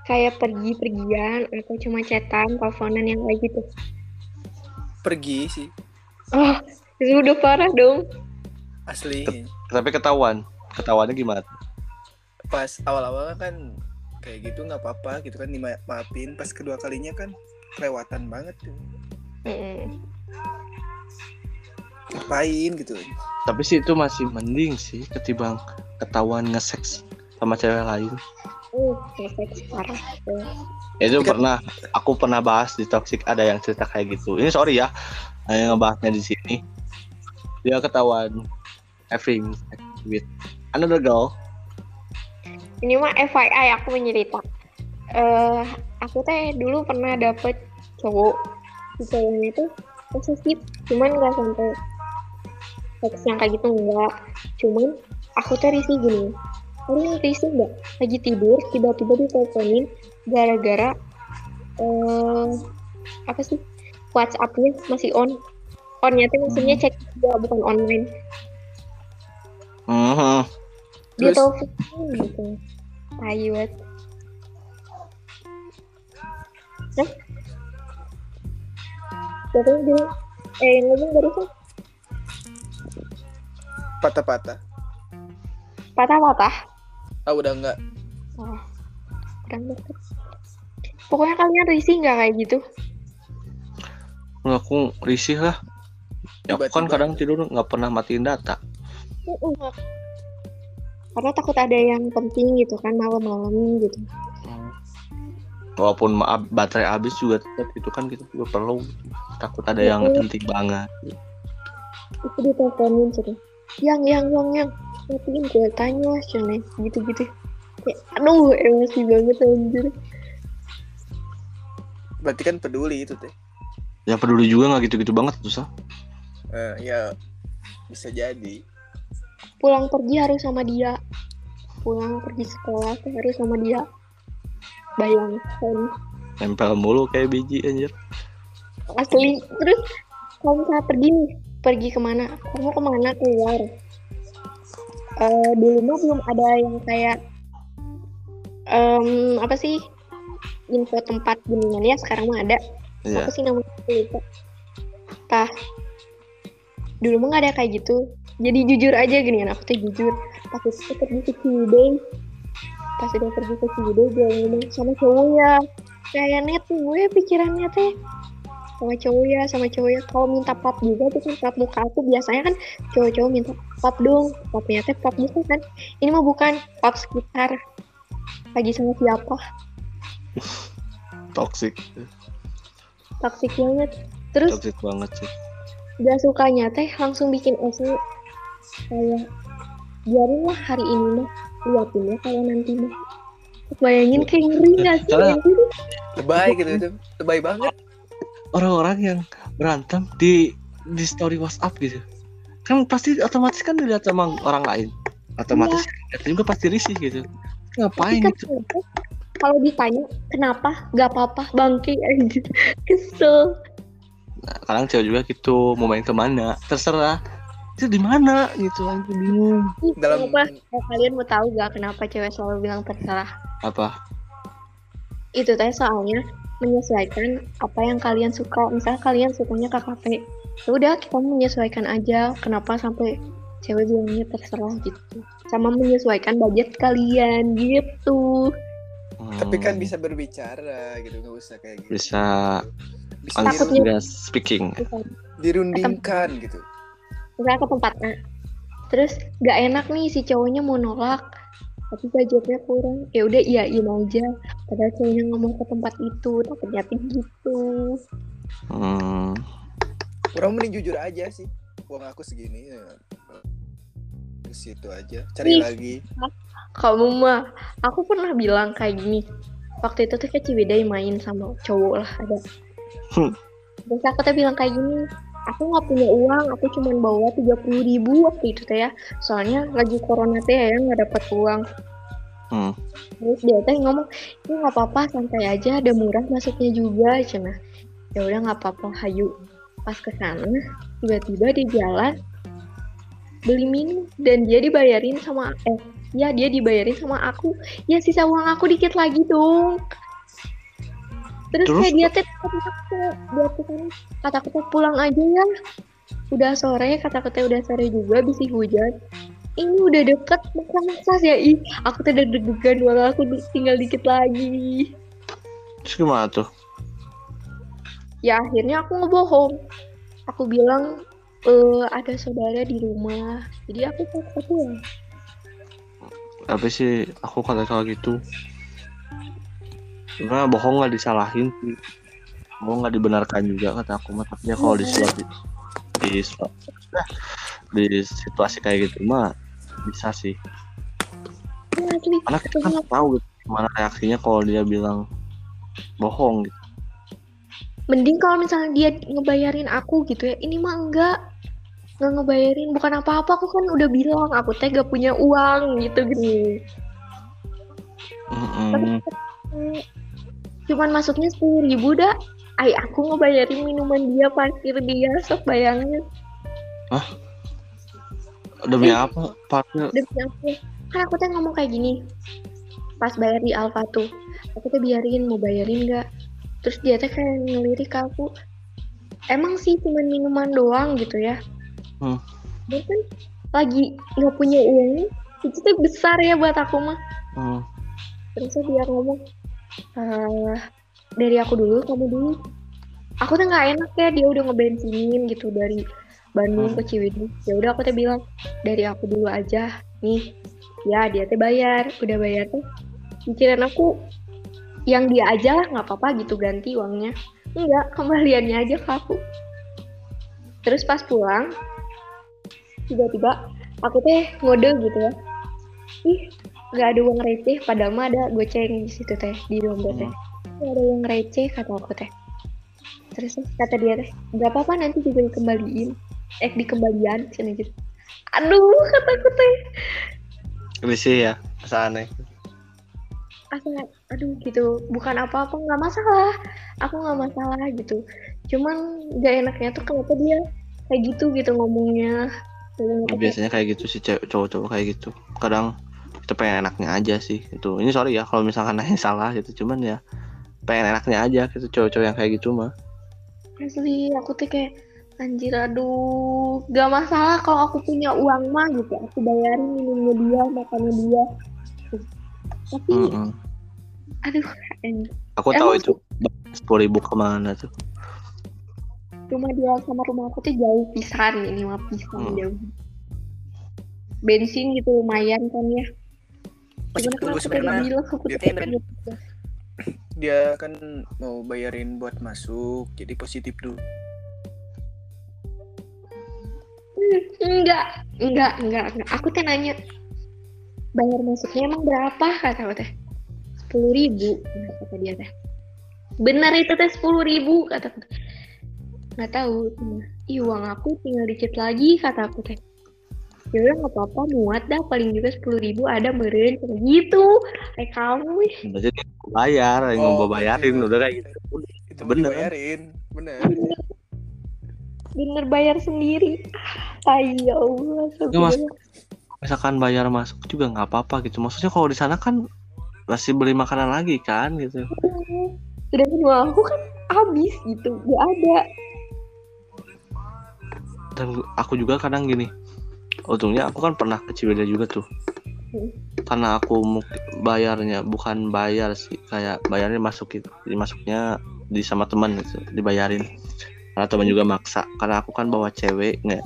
kayak pergi-pergian atau cuma chatan teleponan yang kayak gitu? Pergi sih. Oh itu udah parah dong. Asli tapi ketahuan. Ketahuannya gimana? Pas awal-awal kan kayak gitu nggak apa-apa gitu kan dimaafin. Pas kedua kalinya kan kelewatan banget tuh. Mm-mm. ngapain gitu. Tapi sih itu masih mending sih ketimbang ketahuan nge-sex sama cewek lain. Uh efek parah tuh. itu kan- pernah aku pernah bahas di toxic ada yang cerita kayak gitu. Ini sorry ya yang ngebahasnya di sini. Dia ketahuan having sex with another girl. Ini mah FYI aku mencerita eh aku teh dulu pernah dapet cowok. Si cowoknya tuh posesif cuman nggak sampai seks yang kayak gitu enggak cuman aku tuh risih gini. Kalian risih nggak? Lagi tidur tiba-tiba diteleponin gara-gara eh apa sih? WhatsAppnya masih on. Onnya tuh maksudnya cek juga bukan online Dia Terus? telepon gitu tai banget? Siapa yang bilang? Eh, yang ngomong barusan patah-patah patah-patah. ah udah enggak Oh, deket. Pokoknya kalian risih nggak kayak gitu? Nah, aku risih lah ya aku kan kadang tidur nggak pernah matiin data Uh-uh. Karena takut ada yang penting gitu kan malam-malam gitu. walaupun maaf baterai habis juga tetap itu kan kita juga perlu takut ada yang Betul. penting banget Itu diteleponin gitu. Yang, yang, yang, yang. Matiin gue tanya cene gitu-gitu. Kayak, aduh emosi banget anjir. berarti kan peduli itu teh yang peduli juga nggak gitu-gitu banget susah Eh, ya bisa jadi Pulang pergi harus sama dia. Pulang pergi sekolah tuh harus sama dia. Bayangkan. nempel mulu kayak biji anjir. Asli. Terus kalau misalnya pergi nih pergi ke mana? Kamu ke mana keluar? Eh dulu mah belum ada yang kayak em, apa sih? Info tempat ginian ya sekarang mah ada. Iya. apa sih namanya? Lupa. Tah. Dulu mah nggak ada kayak gitu jadi jujur aja gini aku tuh jujur. Pas itu pergi ke Ciwidey pas udah pergi ke Ciwidey gue ngomong sama cowok ya. Kayak net gue pikirannya teh sama cowok ya sama cowok ya. Kalau minta pap juga tuh kan pap muka aku biasanya kan cowok-cowok minta pap dong. Papnya teh pap muka kan. Ini mah bukan pap sekitar. Lagi sama siapa? Toxic. Toksik banget. Terus toxic banget sih. gak sukanya teh langsung bikin SE kayak biarin lah hari ini mah liatin ya kalau nanti mah. Bayangin kayak ngeri gak sih? Soalnya- anjir? lebay gitu itu lebay banget. Orang-orang yang berantem di di story WhatsApp gitu. Kan pasti otomatis kan dilihat sama orang lain. Otomatis lihat juga pasti risih gitu. Ngapain Tapi gitu? kan kalau ditanya kenapa? Gak apa-apa bangke anjir kesel. Nah, kadang cewek juga gitu mau main ke mana? Terserah itu di mana? Gitu aku bingung. Dalam kenapa Eh, kalian mau tahu gak kenapa cewek selalu bilang terserah? Apa? Itu teh soalnya menyesuaikan apa yang kalian suka. Misalnya kalian sukanya KKP ya udah kita menyesuaikan aja kenapa sampai cewek bilangnya terserah gitu. Sama menyesuaikan budget kalian gitu. Tapi kan Hmm, bisa berbicara gitu nggak usah kayak gitu. Bisa bisa juga speaking. dirundingkan gitu misalnya ke tempat A. Terus gak enak nih si cowoknya mau nolak tapi budgetnya kurang. Ya udah iyain aja. Padahal cowoknya ngomong ke tempat itu takutnya gitu. Hmm, orang mending jujur aja sih. Uang aku segini ya. ke situ aja. Cari Ih. lagi. Kamu mah aku pernah bilang kayak gini. Waktu itu tuh ke Ciwidey main sama cowok lah ada. Hmm. terus aku tuh bilang kayak gini aku nggak punya uang aku cuma bawa tiga puluh ribu waktu itu teh ya. Soalnya lagi corona teh ya nggak dapat uang. Hmm. terus dia teh ngomong ini nggak apa-apa santai aja ada murah masuknya juga cina ya udah nggak apa-apa hayu. Pas ke sana tiba-tiba di jalan beli minum dan dia dibayarin sama eh ya dia dibayarin sama aku. Ya sisa uang aku dikit lagi dong terus, Terus? kayak dia aku dia tuh kan kata aku pulang aja ya. Udah sore kata aku udah sore juga bisa hujan. Ini udah deket maksa-maksa ya? Ih aku tuh udah deg-degan walau aku tinggal dikit lagi. Terus gimana tuh? Ya akhirnya aku ngebohong. Aku bilang eh ada saudara di rumah. Jadi aku pulang tapi sih aku kata kalau gitu karena bohong nggak disalahin sih. Bohong nggak dibenarkan juga kata aku mah. Tapi ya kalau di situasi di, di situasi kayak gitu mah bisa sih. Karena kita kan tahu gitu, gimana reaksinya kalau dia bilang bohong gitu. Mending kalau misalnya dia ngebayarin aku gitu ya ini mah enggak. Nggak ngebayarin bukan apa-apa aku kan udah bilang aku teh gak punya uang gitu gini. Mm-mm. Cuman masuknya sepuluh ribu dah ay aku ngebayarin minuman dia parkir dia sok bayangin. Demi Eh. apa? Parkir. Demi aku kan aku tuh ngomong kayak gini. Pas bayar di Alfa tuh aku tuh biarin mau bayarin nggak? Terus dia tuh kayak ngelirik aku. Emang sih cuman minuman doang gitu ya? Hmm. dia kan lagi nggak punya uang. Itu tuh besar ya buat aku mah. Hmm. terus dia ngomong "Eh, dari aku dulu kamu dulu. Aku tuh nggak enak ya dia udah ngebensinin gitu dari Bandung Hmm. ke Ciwidey. Ya udah aku tuh bilang dari aku dulu aja nih. Ya dia teh bayar udah bayar tuh. Pikiran aku yang dia aja lah nggak apa-apa gitu ganti uangnya. Enggak kembaliannya aja ke aku. Terus pas pulang tiba-tiba aku teh ngode gitu ya. Ih nggak ada uang receh padahal mah ada goceng di situ teh di dompet teh. Nggak ada uang receh kata aku teh. Terus kata dia teh nggak apa-apa nanti juga dikembaliin. Eh dikembalian sini gitu. Aduh kataku teh. Risih ya, masa aneh. asa aduh gitu. Bukan apa-apa nggak masalah. Aku nggak masalah gitu. Cuman gak enaknya tuh kenapa dia kayak gitu gitu ngomongnya. Biasanya kayak gitu sih cewek cowok-cowok kayak gitu. Kadang pengen enaknya aja sih itu. Ini sorry ya kalau misalkan nanya salah gitu, cuman ya pengen enaknya aja gitu cowok-cowok yang kayak gitu mah. Asli, aku tuh kayak anjir aduh, gak masalah kalau aku punya uang mah gitu, aku bayarin minumnya dia, makannya dia. Tapi, Mm-mm. aduh, anjir. Aku Emang tahu itu sepuluh ribu ke mana tuh. rumah dia sama rumah aku tuh jauh pisan ini mah pisan Hmm. jauh. Bensin gitu lumayan kan ya. Masih tunggu sebenarnya. Dia dia kan mau bayarin buat masuk jadi positif dulu Enggak, enggak, enggak, enggak. Aku teh nanya, bayar masuknya emang berapa? Kata aku teh. Sepuluh ribu, kata dia teh. Benar itu teh sepuluh ribu, kata aku. Nggak tahu. Ih, uang aku tinggal dikit lagi, kata aku teh. Ya udah nggak apa-apa, muat dah. Paling juga sepuluh ribu ada meren, kayak gitu. Kayak kamu, mau bayar, yang Oh, mau bayarin berarti- udah kayak gitu. itu Bener. dibayarin bener bener bayar sendiri. Ay, ya Allah. Ya, Mas. Misalkan bayar masuk juga nggak apa-apa gitu. Maksudnya kalau di sana kan masih beli makanan lagi kan gitu. Sedangkan uang aku kan habis gitu, gak ada. Dan aku juga kadang gini. Untungnya aku kan pernah ke Ciwidey juga tuh. Hmm. Karena aku bayarnya bukan bayar sih, kayak bayarnya masuk gitu. Jadi masuknya di sama teman gitu, dibayarin. Karena teman juga maksa. Karena aku kan bawa cewek nggak.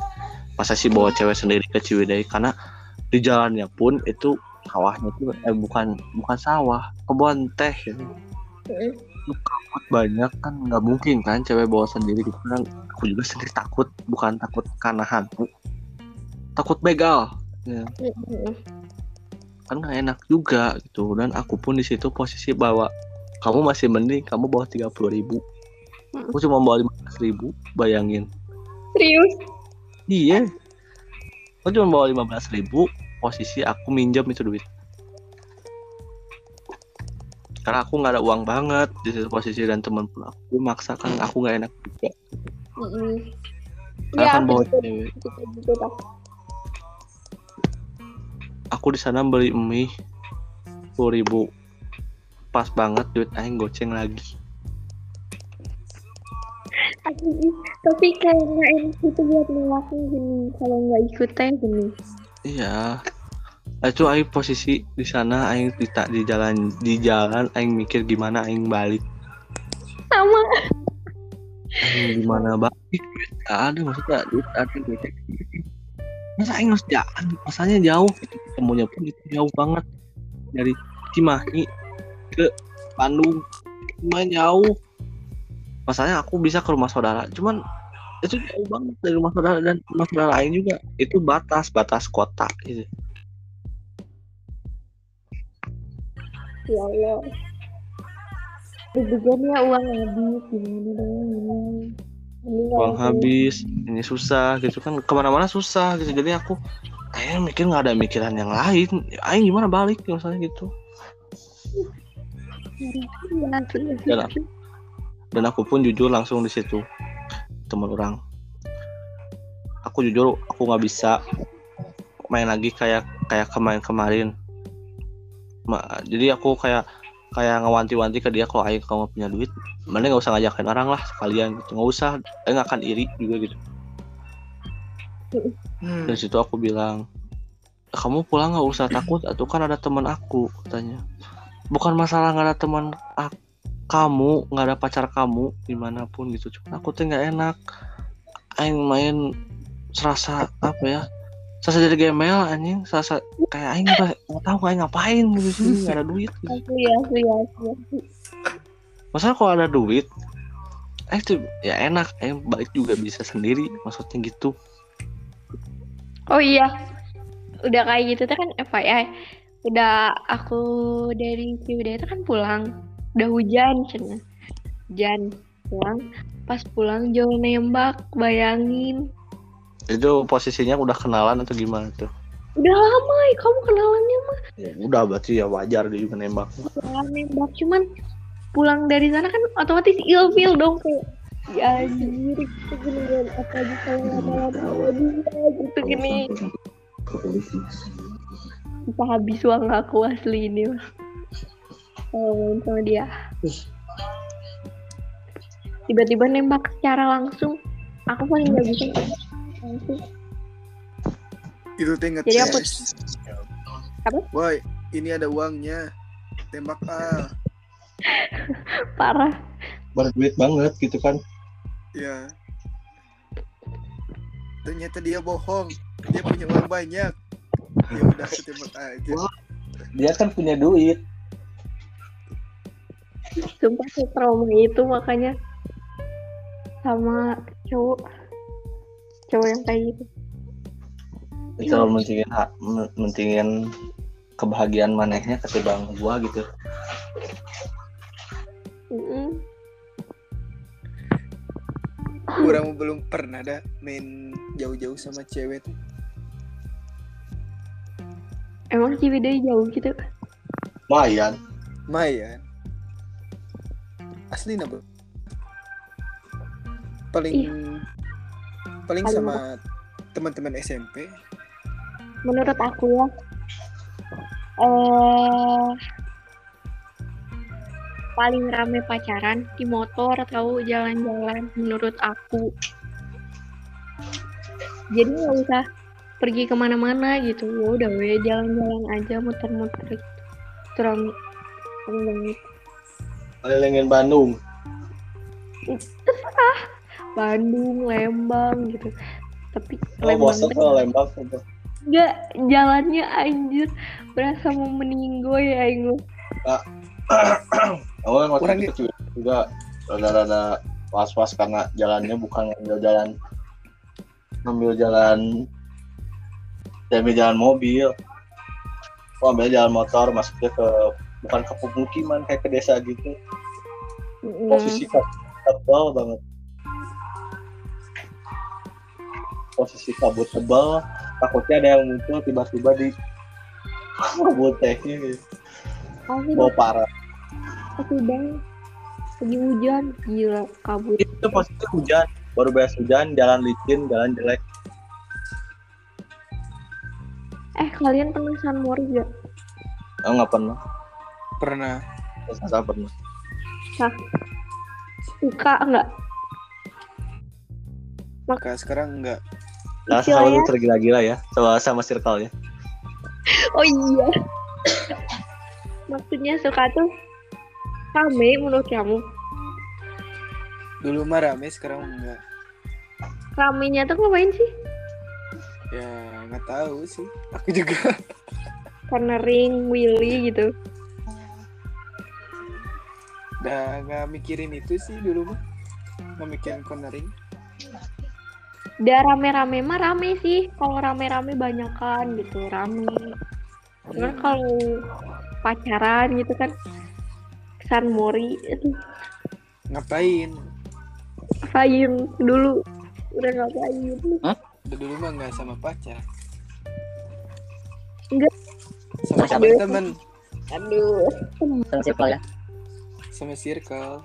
Masa sih bawa cewek sendiri ke Ciwidey? Karena di jalannya pun itu sawahnya tuh eh bukan bukan sawah, kebun teh. Heeh. takut banyak kan nggak mungkin kan cewek bawa sendiri gitu kan aku juga sendiri takut bukan takut karena hantu takut begal ya. Kan nggak enak juga gitu dan aku pun di situ posisi bawa kamu masih mending kamu bawa tiga puluh ribu Mm. aku cuma bawa lima ribu bayangin Serius? iya aku cuma bawa lima belas ribu posisi aku minjem itu duit karena aku nggak ada uang banget di situ posisi dan teman pun aku maksakan aku nggak enak juga Heeh. karena Ya, kan bawa. Aku di sana beli mie sepuluh ribu. Pas banget duit aing goceng lagi. Tapi kayak nggak enak gitu buat nolaknya gini kalau nggak ikut teh gini. iya. Itu aing posisi di sana aing tidak di jalan di jalan aing mikir gimana aing balik. Sama. aing gimana balik? Duit gak ada maksudnya duit ada goceng masa aing harus jalan masanya jauh? Itu ketemunya pun itu jauh banget. Dari Cimahi ke Bandung. Lumayan jauh. Masalahnya aku bisa ke rumah saudara. Cuman itu jauh banget dari rumah saudara dan rumah saudara lain juga. Itu batas batas kota gitu. Ya Allah. Deg-degan ya uang habis gimana dong. Nggak uang habis ini susah gitu kan. Ke mana-mana susah gitu. Jadi aku aing mikir nggak ada mikiran yang lain. Aing gimana balik misalnya gitu. Iya, lah. dan aku pun jujur langsung di situ. Teman orang. Aku jujur aku nggak bisa main lagi kayak kayak kemarin kemarin Ma- jadi aku kayak kayak ngewanti-wanti ke dia kalau aing kamu punya duit mana nggak usah ngajakin orang lah sekalian gitu. Nggak usah aing akan iri juga gitu. Hmm. dari situ aku bilang kamu pulang nggak usah takut atau kan ada teman aku katanya. Bukan masalah nggak ada teman ak- kamu nggak ada pacar kamu di mana pun gitu. Cuma aku tuh nggak enak. Aing main serasa apa ya serasa jadi gemel anjing serasa kayak aing nggak nggak tahu aing ngapain gitu sih nggak ada duit gitu. Asli asli asli. asli. masalah kalau ada duit eh tuh ya enak aing balik juga bisa sendiri maksudnya gitu Oh iya, udah kayak gitu tuh kan FYI. Udah aku dari Ciwidey itu kan pulang, udah hujan cina. Hujan pulang, pas pulang jauh nembak, bayangin. Itu posisinya udah kenalan atau gimana tuh? Udah lama ya kamu kenalannya mah. Ya, udah berarti ya wajar dia juga nembak. Udah nembak, cuman pulang dari sana kan otomatis ilfil dong kayak ya anjir gitu gini kan apa aja kalau lama-lama sama dia gitu gini. Bisa habis uang aku asli ini mah. Main sama dia. Tiba-tiba nembak secara langsung. Aku paling gak bisa Itu teh. Jadi aku- Apa? Woi, ini ada uangnya. Tembak ah. parah berduit banget gitu kan Ya. Ternyata dia bohong. Dia punya uang banyak. Ya udah aku tembak aja. dia kan punya duit sumpah sih trauma itu makanya sama cowok cowok yang kayak gitu itu mentingin hak men- mentingin kebahagiaan manehnya ketimbang gua gitu. Kurang belum pernah ada main jauh-jauh sama cewek tuh. emang Ciwidey jauh gitu lumayan Mayan. Asli na bro. Paling paling sama teman-teman SMP. menurut aku ya eh paling rame pacaran di motor atau jalan-jalan menurut aku. Jadi nggak usah pergi ke mana-mana gitu. Ya udah we jalan-jalan aja muter-muter gitu. Itu rame rame banget kelilingin Bandung Lembang gitu. Tapi oh Lembang bosan lembang gitu Enggak, jalannya anjir. Berasa mau meninggoy ya Aing lu. oh yang waktu Kurang itu juga rada-rada was-was karena jalannya bukan ngambil jalan ngambil jalan ngambil jalan mobil. Oh, ambil jalan motor masuknya ke bukan ke pemukiman kayak ke desa gitu. Posisi tebal banget posisi kabut tebal takutnya ada yang muncul tiba-tiba di kabut. Asli mau parah banget. Lagi hujan, gila kabut. itu posisi hujan baru beres hujan jalan licin jalan jelek Eh kalian pernah San Mori gak? oh nggak pernah Pernah. saya pernah Suka nggak? Maka sekarang enggak. Nah Kecil selalu ya? tergila-gila ya sama sama circle ya Oh iya. Maksudnya suka tuh rame menurut kamu. Dulu mah rame, sekarang enggak. Ramenya tuh ngapain sih? Ya nggak tahu sih. Aku juga. Cornering, Willy gitu. Udah nggak mikirin itu sih dulu mah. Nggak mikirin cornering. Udah rame-rame mah rame sih. Kalau rame-rame banyakan gitu, rame. Cuman kalau pacaran gitu kan San Mori itu Ngapain? ngapain dulu udah ngapain Udah dulu mah nggak sama pacar. Enggak. Sama Aduh. teman-teman, aduh sama circle ya sama circle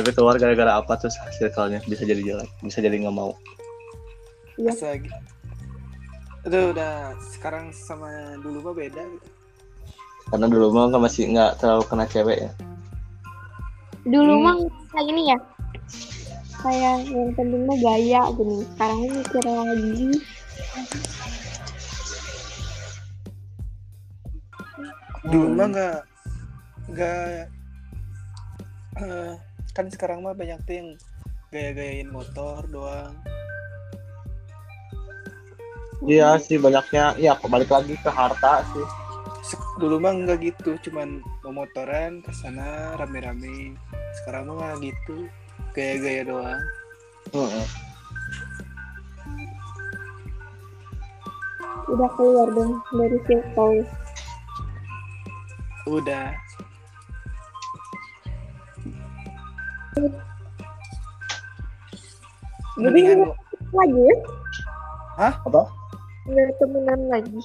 tapi keluar gara-gara apa terus circle-nya bisa jadi jelek bisa jadi nggak mau. Iya. Aduh, udah sekarang sama dulu mah beda gitu. karena dulu mah kan masih nggak terlalu kena cewek ya. Dulu hmm. mah kayak gini ya. Kayak yang penting mah gaya gini. Sekarang mikir lagi. Dulu mah nggak nggak uh, kan sekarang mah banyak tuh yang gaya-gayain motor doang Iya sih banyaknya ya balik lagi ke harta sih. Dulu mah nggak gitu cuman memotoran ke sana rame-rame sekarang mah nggak gitu gaya-gaya doang Heeh. Udah keluar dong dari circle. udah Jadi lagi ya? Apa? Nggak temenan lagi.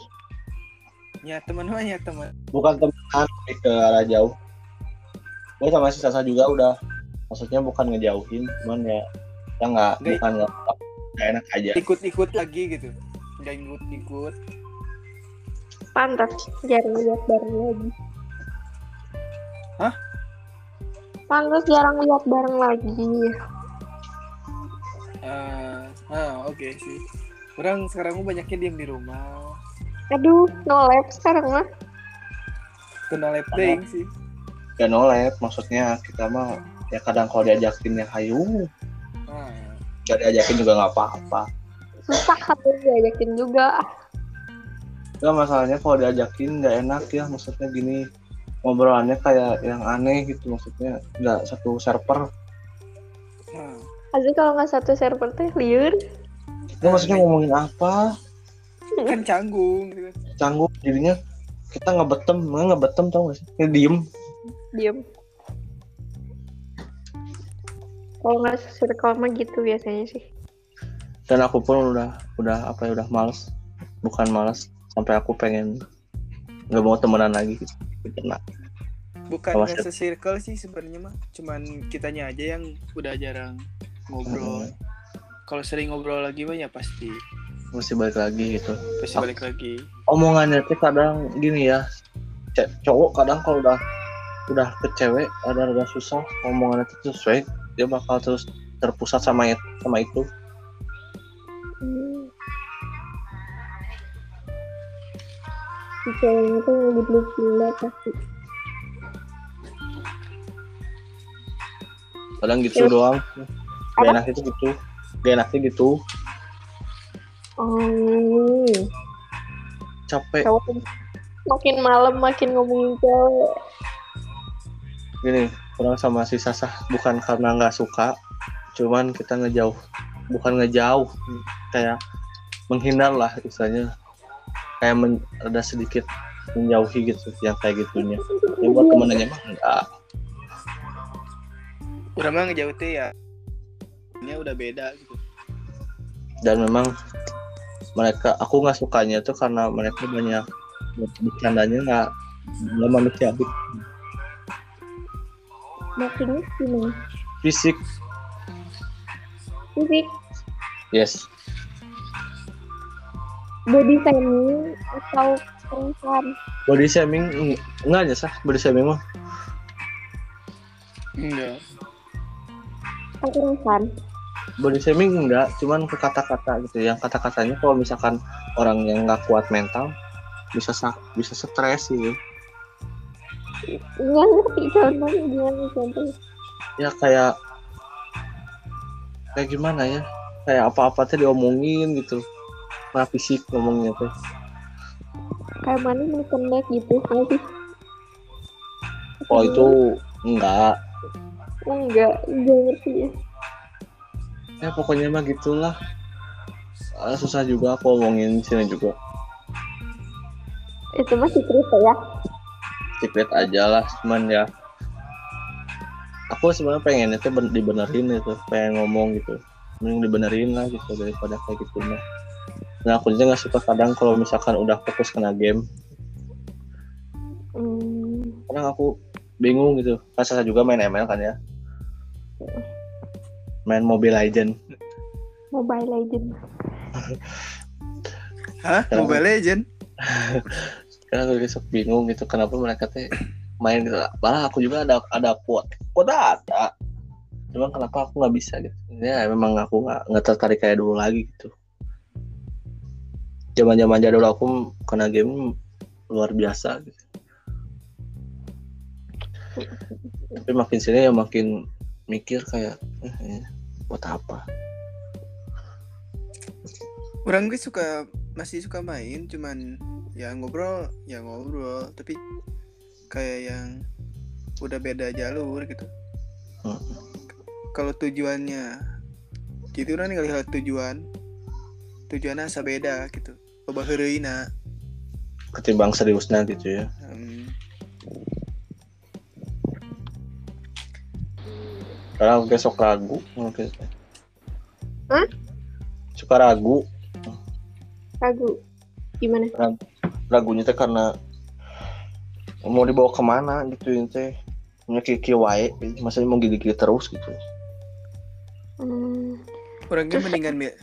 ya teman mah ya teman Bukan temenan ke arah jauh. Gue sama si Sasa juga udah maksudnya bukan ngejauhin, cuman ya kita nggak Nggak- bukan nggak nggak enak aja. ikut-ikut lagi gitu nggak ikut-ikut Pantas jarang lihat bareng lagi. Hah? Pantas jarang lihat bareng lagi. Eh, ah oke sih orang sekarang mah banyaknya diem di rumah Aduh, no lab sekarang mah. kenal lab day sih Gak nolep, maksudnya kita mah ya kadang kalau diajakin ya hayu, nah, gak diajakin juga nggak apa-apa. Susah harus diajakin juga. Gak masalahnya kalau diajakin nggak enak ya, maksudnya gini ngobrolannya kayak yang aneh gitu, maksudnya nggak satu server. Aja kalau nggak satu server teh liur. Ya maksudnya ngomongin apa? kan canggung gitu. Canggung jadinya kita ngebetem, nggak ngebetem tau gak sih? Ya, diem. Diem. Kalau nggak circle mah gitu biasanya sih. Dan aku pun udah udah apa ya udah males, bukan males sampai aku pengen nggak mau temenan lagi gitu. Nah, bukan Awas se-circle sih sebenarnya mah cuman kitanya aja yang udah jarang ngobrol kalau sering ngobrol lagi mah ya pasti mesti balik lagi gitu. pasti balik lagi omongannya tuh kadang gini ya cowok kadang kalau udah udah ke cewek ada agak susah omongannya tuh sesuai dia bakal terus terpusat sama itu sama itu Hmm. Si ceweknya tuh yang dibeli gila pasti. kadang gitu Ya. doang. Gak enak itu gitu. Gak enaknya gitu. Oh, capek. Cowok makin malam makin ngomongin cewek. gini orang sama si Sasah bukan karena nggak suka cuman kita ngejauh. Bukan ngejauh kayak menghindar lah istilahnya kayak men- ada sedikit menjauhi gitu yang kayak gitunya ya buat temennya mah enggak. Udah mah ngejauh ya. Ini udah beda gitu. Dan memang mereka aku nggak sukanya tuh karena mereka banyak bercandanya nggak nggak manusiawi Makinnya gimana? fisik. Fisik, yes body shaming atau perempuan? body shaming eng- enggak aja sah body shaming mah enggak Kekerasan. body shaming enggak cuman ke kata-kata gitu yang kata-katanya kalau misalkan orang yang nggak kuat mental bisa sak bisa stres gitu Nggak ngerti contohnya gimana contohnya. ya kayak kayak gimana ya kayak apa-apa tuh diomongin gitu nah fisik ngomongnya tuh Kayak mana mau pendek gitu sih? kalau itu enggak. Enggak, enggak ngerti ya. ya pokoknya mah gitulah. Ah, susah juga aku ngomongin sini juga. Itu mah secret ya. secret aja lah cuman ya. Aku sebenarnya pengen itu ben- dibenerin itu pengen ngomong gitu. Mending dibenerin lah gitu daripada kayak gitu mah nah aku juga nggak suka kadang kalau misalkan udah fokus kena game. Hmm, kadang aku bingung gitu. Kan saya juga main ML kan ya. Main Mobile Legend. Mobile Legend. hah? Kenapa? Mobile Legend? Karena aku besok bingung gitu kenapa mereka teh main gitu. Malah aku juga ada ada kuat kuat ada. Cuman kenapa aku nggak bisa gitu. Ya memang aku nggak nggak tertarik kayak dulu lagi gitu zaman zaman jadul aku kena game luar biasa gitu. Tapi makin sini ya makin mikir kayak eh, eh, buat apa? Orang gue suka masih suka main cuman ya ngobrol ya ngobrol. Tapi kayak yang udah beda jalur gitu. Hmm. kalau tujuannya gitu orang nih tujuan tujuannya asa beda gitu loba heureuyna ketimbang seriusnya gitu ya. Hmm, karena gue sok ragu. Mungkin Hah? suka ragu. Ragu. Gimana? ragunya teh karena mau dibawa ke mana gitu ya teh. Punya kiki wae masa mau gigi-gigi terus gitu. Hmm, orangnya mendingan mi-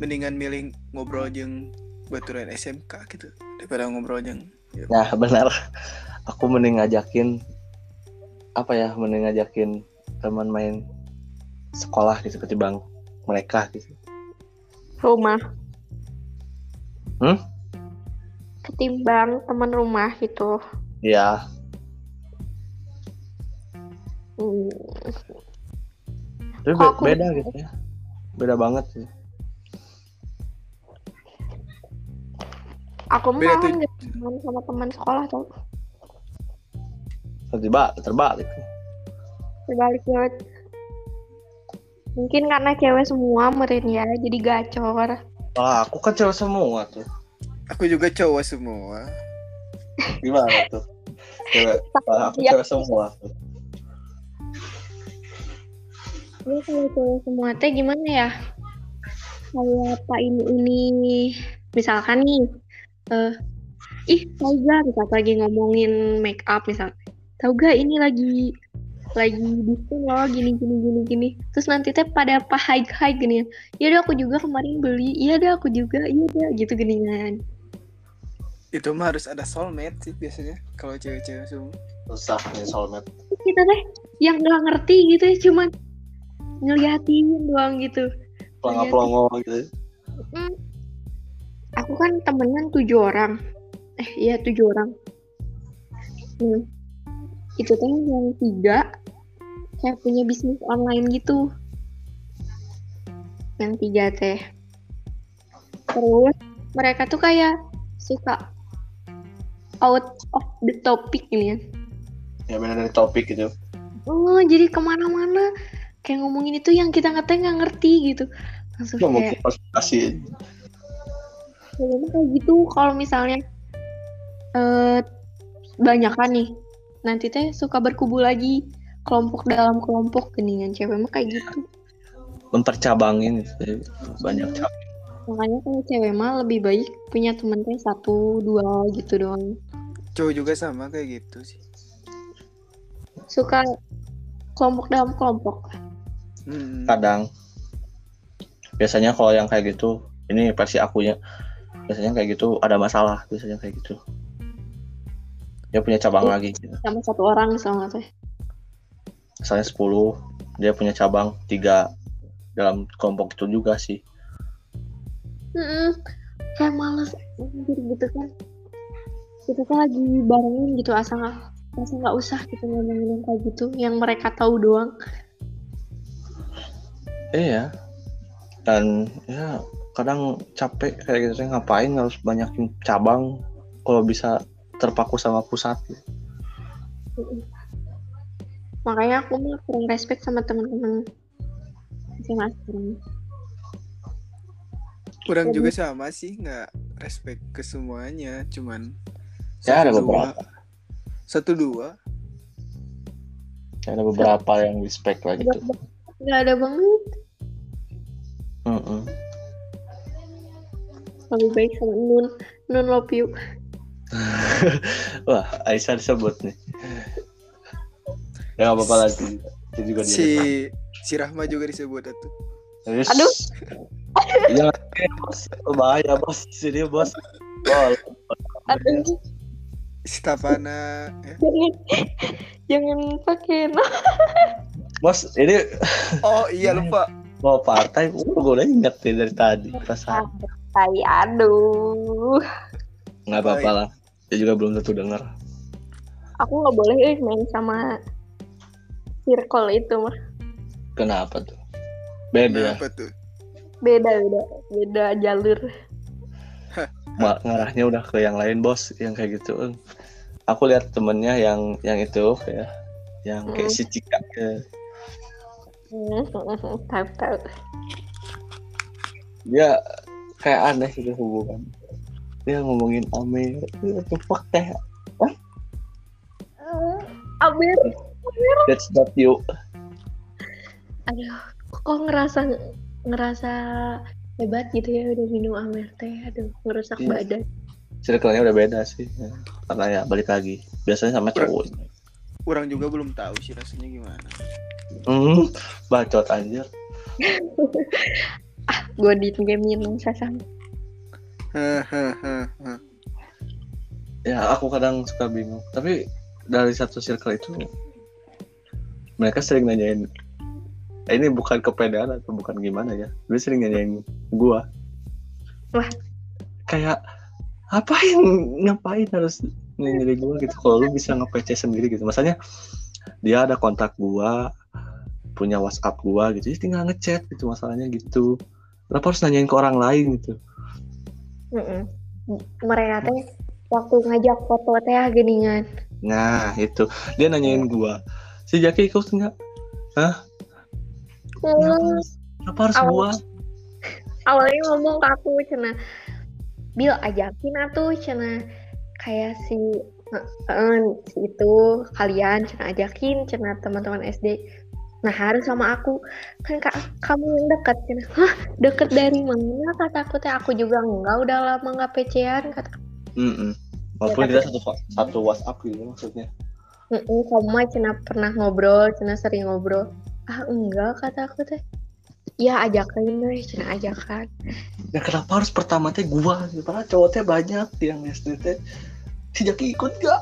mendingan milih ngobrol jeung baturan SMK gitu daripada ngobrol jeung nah benar aku mending ngajakin apa ya mending ngajakin teman main sekolah gitu ketimbang mereka gitu rumah. Hmm? Ketimbang teman rumah gitu. ya Hmm. tapi Kok be- aku- beda gitu ya beda banget sih Aku Beda tuh. nggak teman sama teman sekolah tau. tiba terbalik Terbalik banget. Mungkin karena cewek semua meren ya, jadi gacor. Wah, aku kan cewek semua tuh. aku juga cowok semua Gimana tuh? Cewek, aku Iya. cewek semua tuh. Ya kalau cewek semua teh gimana ya? Kayak apa ini ini misalkan nih eh ih tau gak misal lagi ngomongin make up misal? Tau gak ini lagi lagi diskon loh gini gini gini gini. Terus nanti teh pada apa high high gini. Iya deh aku juga kemarin beli. Iya deh aku juga. Iya deh gitu geningan. Itu mah harus ada soulmate sih biasanya kalau cewek-cewek semua. Susah nih soulmate. kita teh yang nggak ngerti gitu ya cuman ngeliatin doang gitu. Pelongo-pelongo gitu. Hmm. Aku kan temenan tujuh orang. Eh, iya tujuh orang. Hmm. Itu tuh yang tiga kayak punya bisnis online gitu. Yang tiga teh. Terus mereka tuh kayak suka out of the topic ini ya. Ya benar dari topik gitu. Oh, jadi ke mana-mana kayak ngomongin itu yang kita ngeteh nggak ngerti gitu. Langsung Nggak kayak mungkin. Ya, memang kayak gitu kalau misalnya eh banyak kan nih nanti teh suka berkubu lagi kelompok dalam kelompok geningan cewek mah kayak gitu Mempercabangin. Banyak cabang. makanya kalau cewek mah lebih baik punya temen teh satu dua gitu doang cowok juga sama kayak gitu sih suka kelompok dalam kelompok Hmm. Kadang. Biasanya kalau yang kayak gitu, ini versi akunya. Biasanya kayak gitu ada masalah. Biasanya kayak gitu. Dia punya cabang lagi. Gitu. sama satu orang misalnya teh Misalnya 10, dia punya cabang tiga dalam kelompok itu juga sih. Mm-mm. kayak males anjir gitu kan kita tuh lagi barengin gitu asal nggak asal nggak usah kita ngomongin yang kayak gitu yang mereka tahu doang Iya. Dan ya kadang capek kayak gitu teh, ngapain harus banyakin cabang kalau bisa terpaku sama pusat. Mm-mm. makanya aku mah kurang respect sama teman-teman sekarang Kurang Jadi- juga sama sih, nggak respect ke semuanya, cuman Ya, ada satu, dua. beberapa. Satu dua. Ada beberapa yang respect lah gitu. nggak ada banget Mm-mm. Lebih baik sama Nun Nun love you Wah, Aisyah disebut nih. Ya nggak apa-apa lagi. Itu juga dia. Si si Rahma juga disebut itu. Terus- Aduh. Jangan bos. Oh, bahaya bos. Sini bos. Bol. aduh ya. jangan jangan pakai Bos, ini Oh iya lupa. mau partai. Uh, gue udah inget nih dari tadi. Perasaan. Tai aduh Nggak apa-apa lah. Dia juga belum tentu dengar. aku nggak boleh eh, main sama circle itu mah Kenapa tuh? Beda. Kenapa tuh? beda beda beda jalur Ma- ngarahnya udah ke yang lain bos yang kayak gitu aku lihat temennya yang yang itu kayak yang kayak Hmm. si Cika ya. tahu tahu dia kayak aneh gitu hubungan. Dia ngomongin Amer itu fuck teh. Amir that's not you. Aduh kok ngerasa ngerasa hebat gitu ya udah minum Amer teh? Aduh ngerusak Iya. badan. Circle-nya udah beda sih. Ya. karena ya balik lagi. Biasanya sama cowok Orang juga belum tahu sih rasanya gimana. hmm, bacot anjir gue di game minum sasam Hahaha. ya aku kadang suka bingung. Tapi dari satu circle itu mereka sering nanyain eh, ini bukan kepedean atau bukan gimana ya? Dia sering nanyain gua. Wah. kayak ngapain ngapain harus nanyain gua gitu? Kalau lu bisa nge-PC sendiri gitu. Maksudnya dia ada kontak gua punya WhatsApp gua gitu jadi tinggal ngechat gitu masalahnya gitu kenapa harus nanyain ke orang lain gitu? Mm-mm. mereka teh waktu ngajak foto teh geningan. Nah itu. Dia nanyain gua si Jaki ikut nggak? Kenapa, Hmm, harus- kenapa harus Awal- gua? awalnya ngomong ke aku cina. Bil ajakin atuh cina. Kayak si eh, si itu kalian cina ajakin cina teman-teman SD nah harus sama aku kan kak kamu yang dekat cina hah deket dari mana kata aku teh aku juga enggak udah lama nggak pecean kata Mm-mm. Walaupun Ya, kita satu satu WhatsApp gitu maksudnya. "Mm-mm, kamu mah cina pernah ngobrol cina sering ngobrol ah enggak kata aku teh ya ajakin deh cina ajakan Ya kenapa harus pertama teh gua? Padahal cowok teh banyak yang SD teh. Si Jaki ikut gak?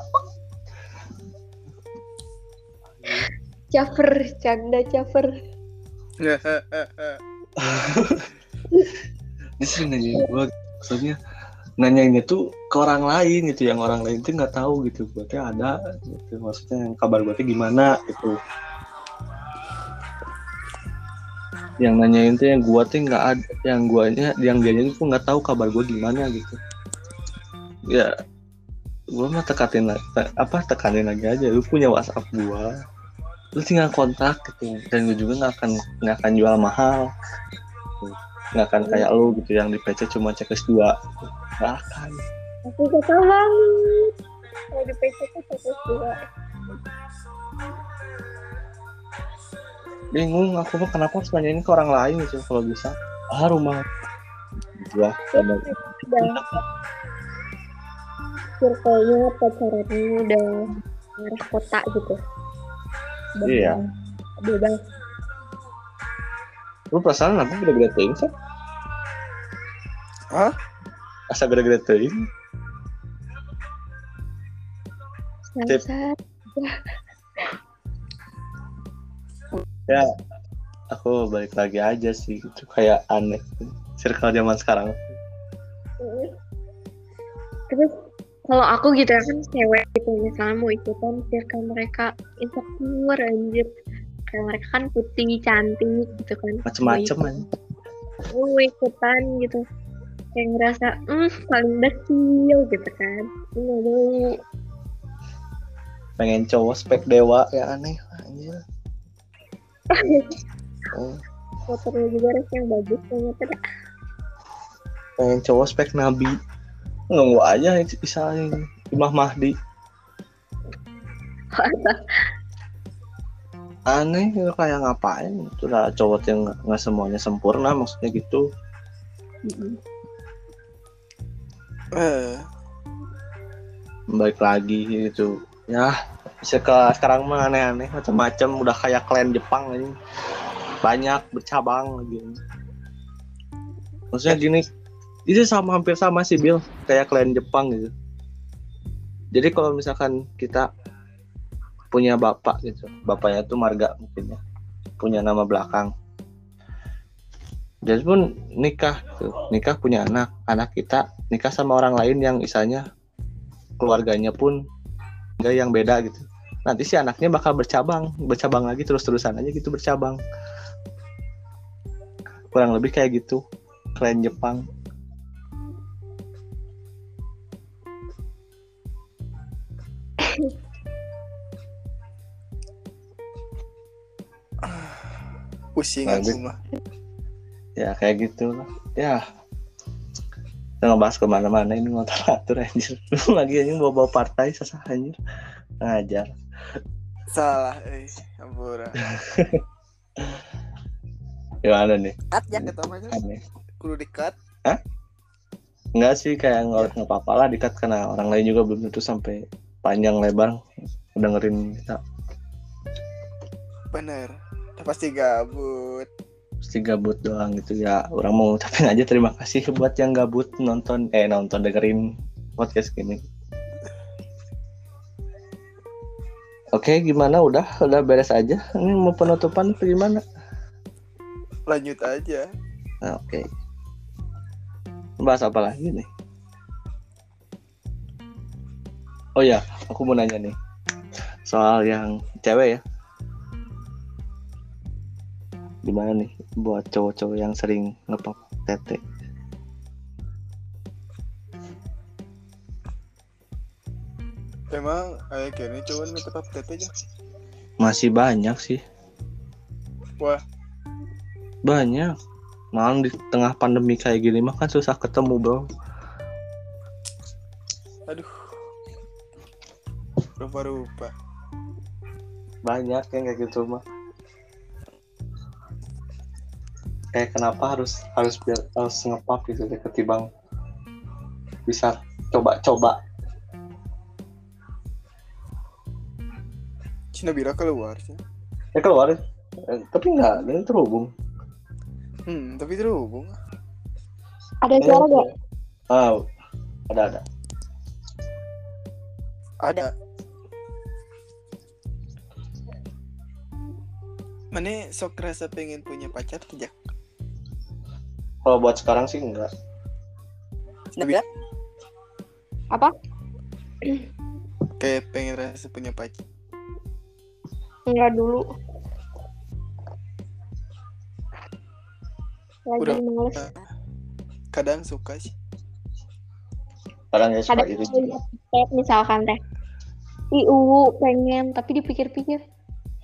Caper canda caper Dia sering nanyain gua. Maksudnya nanyainnya tuh ke orang lain gitu yang orang lain tuh nggak tahu gitu teh ada gitu maksudnya yang kabar teh gimana gitu. Yang nanyain tuh yang gua tuh nggak ada yang guanya yang dia tuh nggak tahu kabar gua gimana gitu. Ya gua mah tekatin lagi apa tekanin lagi aja lu punya WhatsApp gua lu tinggal kontak gitu. Dan gue juga nggak akan nggak akan jual mahal. Nggak akan kayak lu gitu yang di PC cuma checklist dua. Nggak akan. Aku kesel banget. Kalau di PC tuh fokus dua. Bingung aku mah kenapa harus nanyain ke orang lain gitu kalau bisa. Ah rumah. Gua sama udah circle-nya pacarannya udah arah kota gitu Iya. bebas lu perasaan aku gede-gede ting sih Hah? asa gede-gede ting ya aku balik lagi aja sih. Gitu kayak aneh. Circle zaman sekarang. Terus kalau aku gitu ya kan cewek gitu misalnya mau ikutan circle mereka insecure anjir. Kayak mereka kan putih cantik gitu kan. Macem-macem Mau kan mau ikutan gitu. Kayak ngerasa hmm paling dekil gitu kan. Nggak mau. Pengen cowok spek dewa ya aneh anjir. Oh, motornya juga harus yang bagus banget ada pengen cowok spek nabi nunggu aja misalnya Imam Mahdi. Aneh gitu, kayak ngapain? Itu lah cowok yang nggak- semuanya sempurna maksudnya gitu. Eh, balik lagi gitu. Ya seka- sekarang mah aneh-aneh macam-macam. Udah kayak klan Jepang ini. Banyak bercabang lagi. Maksudnya gini itu sama hampir sama sih Bill. Kayak klan Jepang gitu. Jadi kalau misalkan kita punya bapak gitu bapaknya tuh marga mungkin ya punya nama belakang. Jadi pun nikah tuh nikah punya anak anak kita nikah sama orang lain yang misalnya keluarganya pun gaya yang beda gitu. Nanti si anaknya bakal bercabang bercabang lagi terus terusan aja gitu bercabang. Kurang lebih kayak gitu keren Jepang pusing Bagus. aku mah ya kayak gitu lah. Ya. Kita ngebahas ke mana-mana ini ngotor atur anjir. Lu lagi aja bawa bawa partai sasah anjir. Ngajar. Salah eh ampura gimana nih? Cut ya. ketamanya aneh kudu dikat enggak sih kayak nggak nggak apa-apa lah dikat karena orang lain juga belum tentu sampai panjang lebar dengerin kita. Bener pasti gabut? Pasti gabut doang gitu ya. Orang mau ucapin aja terima kasih buat yang gabut nonton eh nonton dengerin podcast gini oke gimana? Udah udah beres aja. Ini mau penutupan atau gimana? Lanjut aja. Nah, oke. Bahas apa lagi nih? Oh ya aku mau nanya nih. Soal yang cewek ya gimana nih buat cowok-cowok yang sering ngepop tete? Emang ayah kini cowok tetap tete aja? Masih banyak sih. Wah. banyak. Malah di tengah pandemi kayak gini mah kan susah ketemu bro. Aduh. Rupa-rupa. Banyak yang kayak gitu mah kayak kenapa harus harus biar harus ngepop gitu deh ketimbang bisa coba-coba. Cina bira keluar sih. Ya keluar. Eh, tapi enggak dan terhubung. Hmm tapi terhubung. Ada suara gak? ah ada ada. Ada. Mana sok rasa pengen punya pacar tidak kalau buat sekarang sih enggak bilang Apa? kayak pengen rasa punya pacar Enggak dulu. Lagi Udah. males. kadang suka sih kadang ya suka Kadang gitu TikTok misalkan teh. Ih, uwu pengen, tapi dipikir-pikir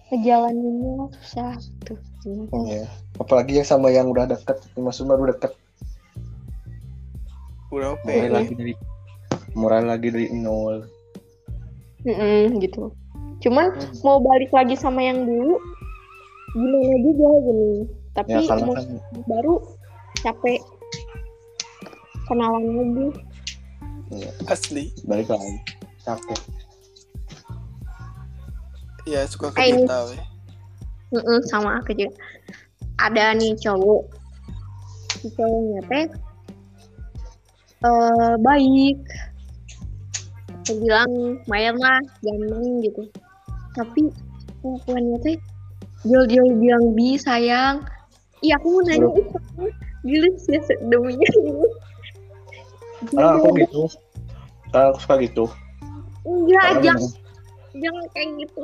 ngejalaninnya susah tuh. Iya. apalagi yang sama yang udah deket maksudnya baru deket. Udah mulai pengen lagi dari mulai lagi dari nol. Mm-mm, gitu. Cuman mau balik lagi sama yang dulu gimana juga gini. Tapi ya kan baru capek. Kenalan lagi. asli. Balik lagi. Capek. Ya suka Eh, ini- weh Mm-mm, sama aku juga. Ada nih cowok. Si cowoknya teh eh baik. Aku bilang main lah, ganteng gitu. Tapi kelakuannya teh jual-jual bilang bi sayang. Iya aku mau nanya itu Gila sih deminya gitu. karena aku gitu karena aku suka gitu Enggak, jangan, memang- jangan kayak gitu.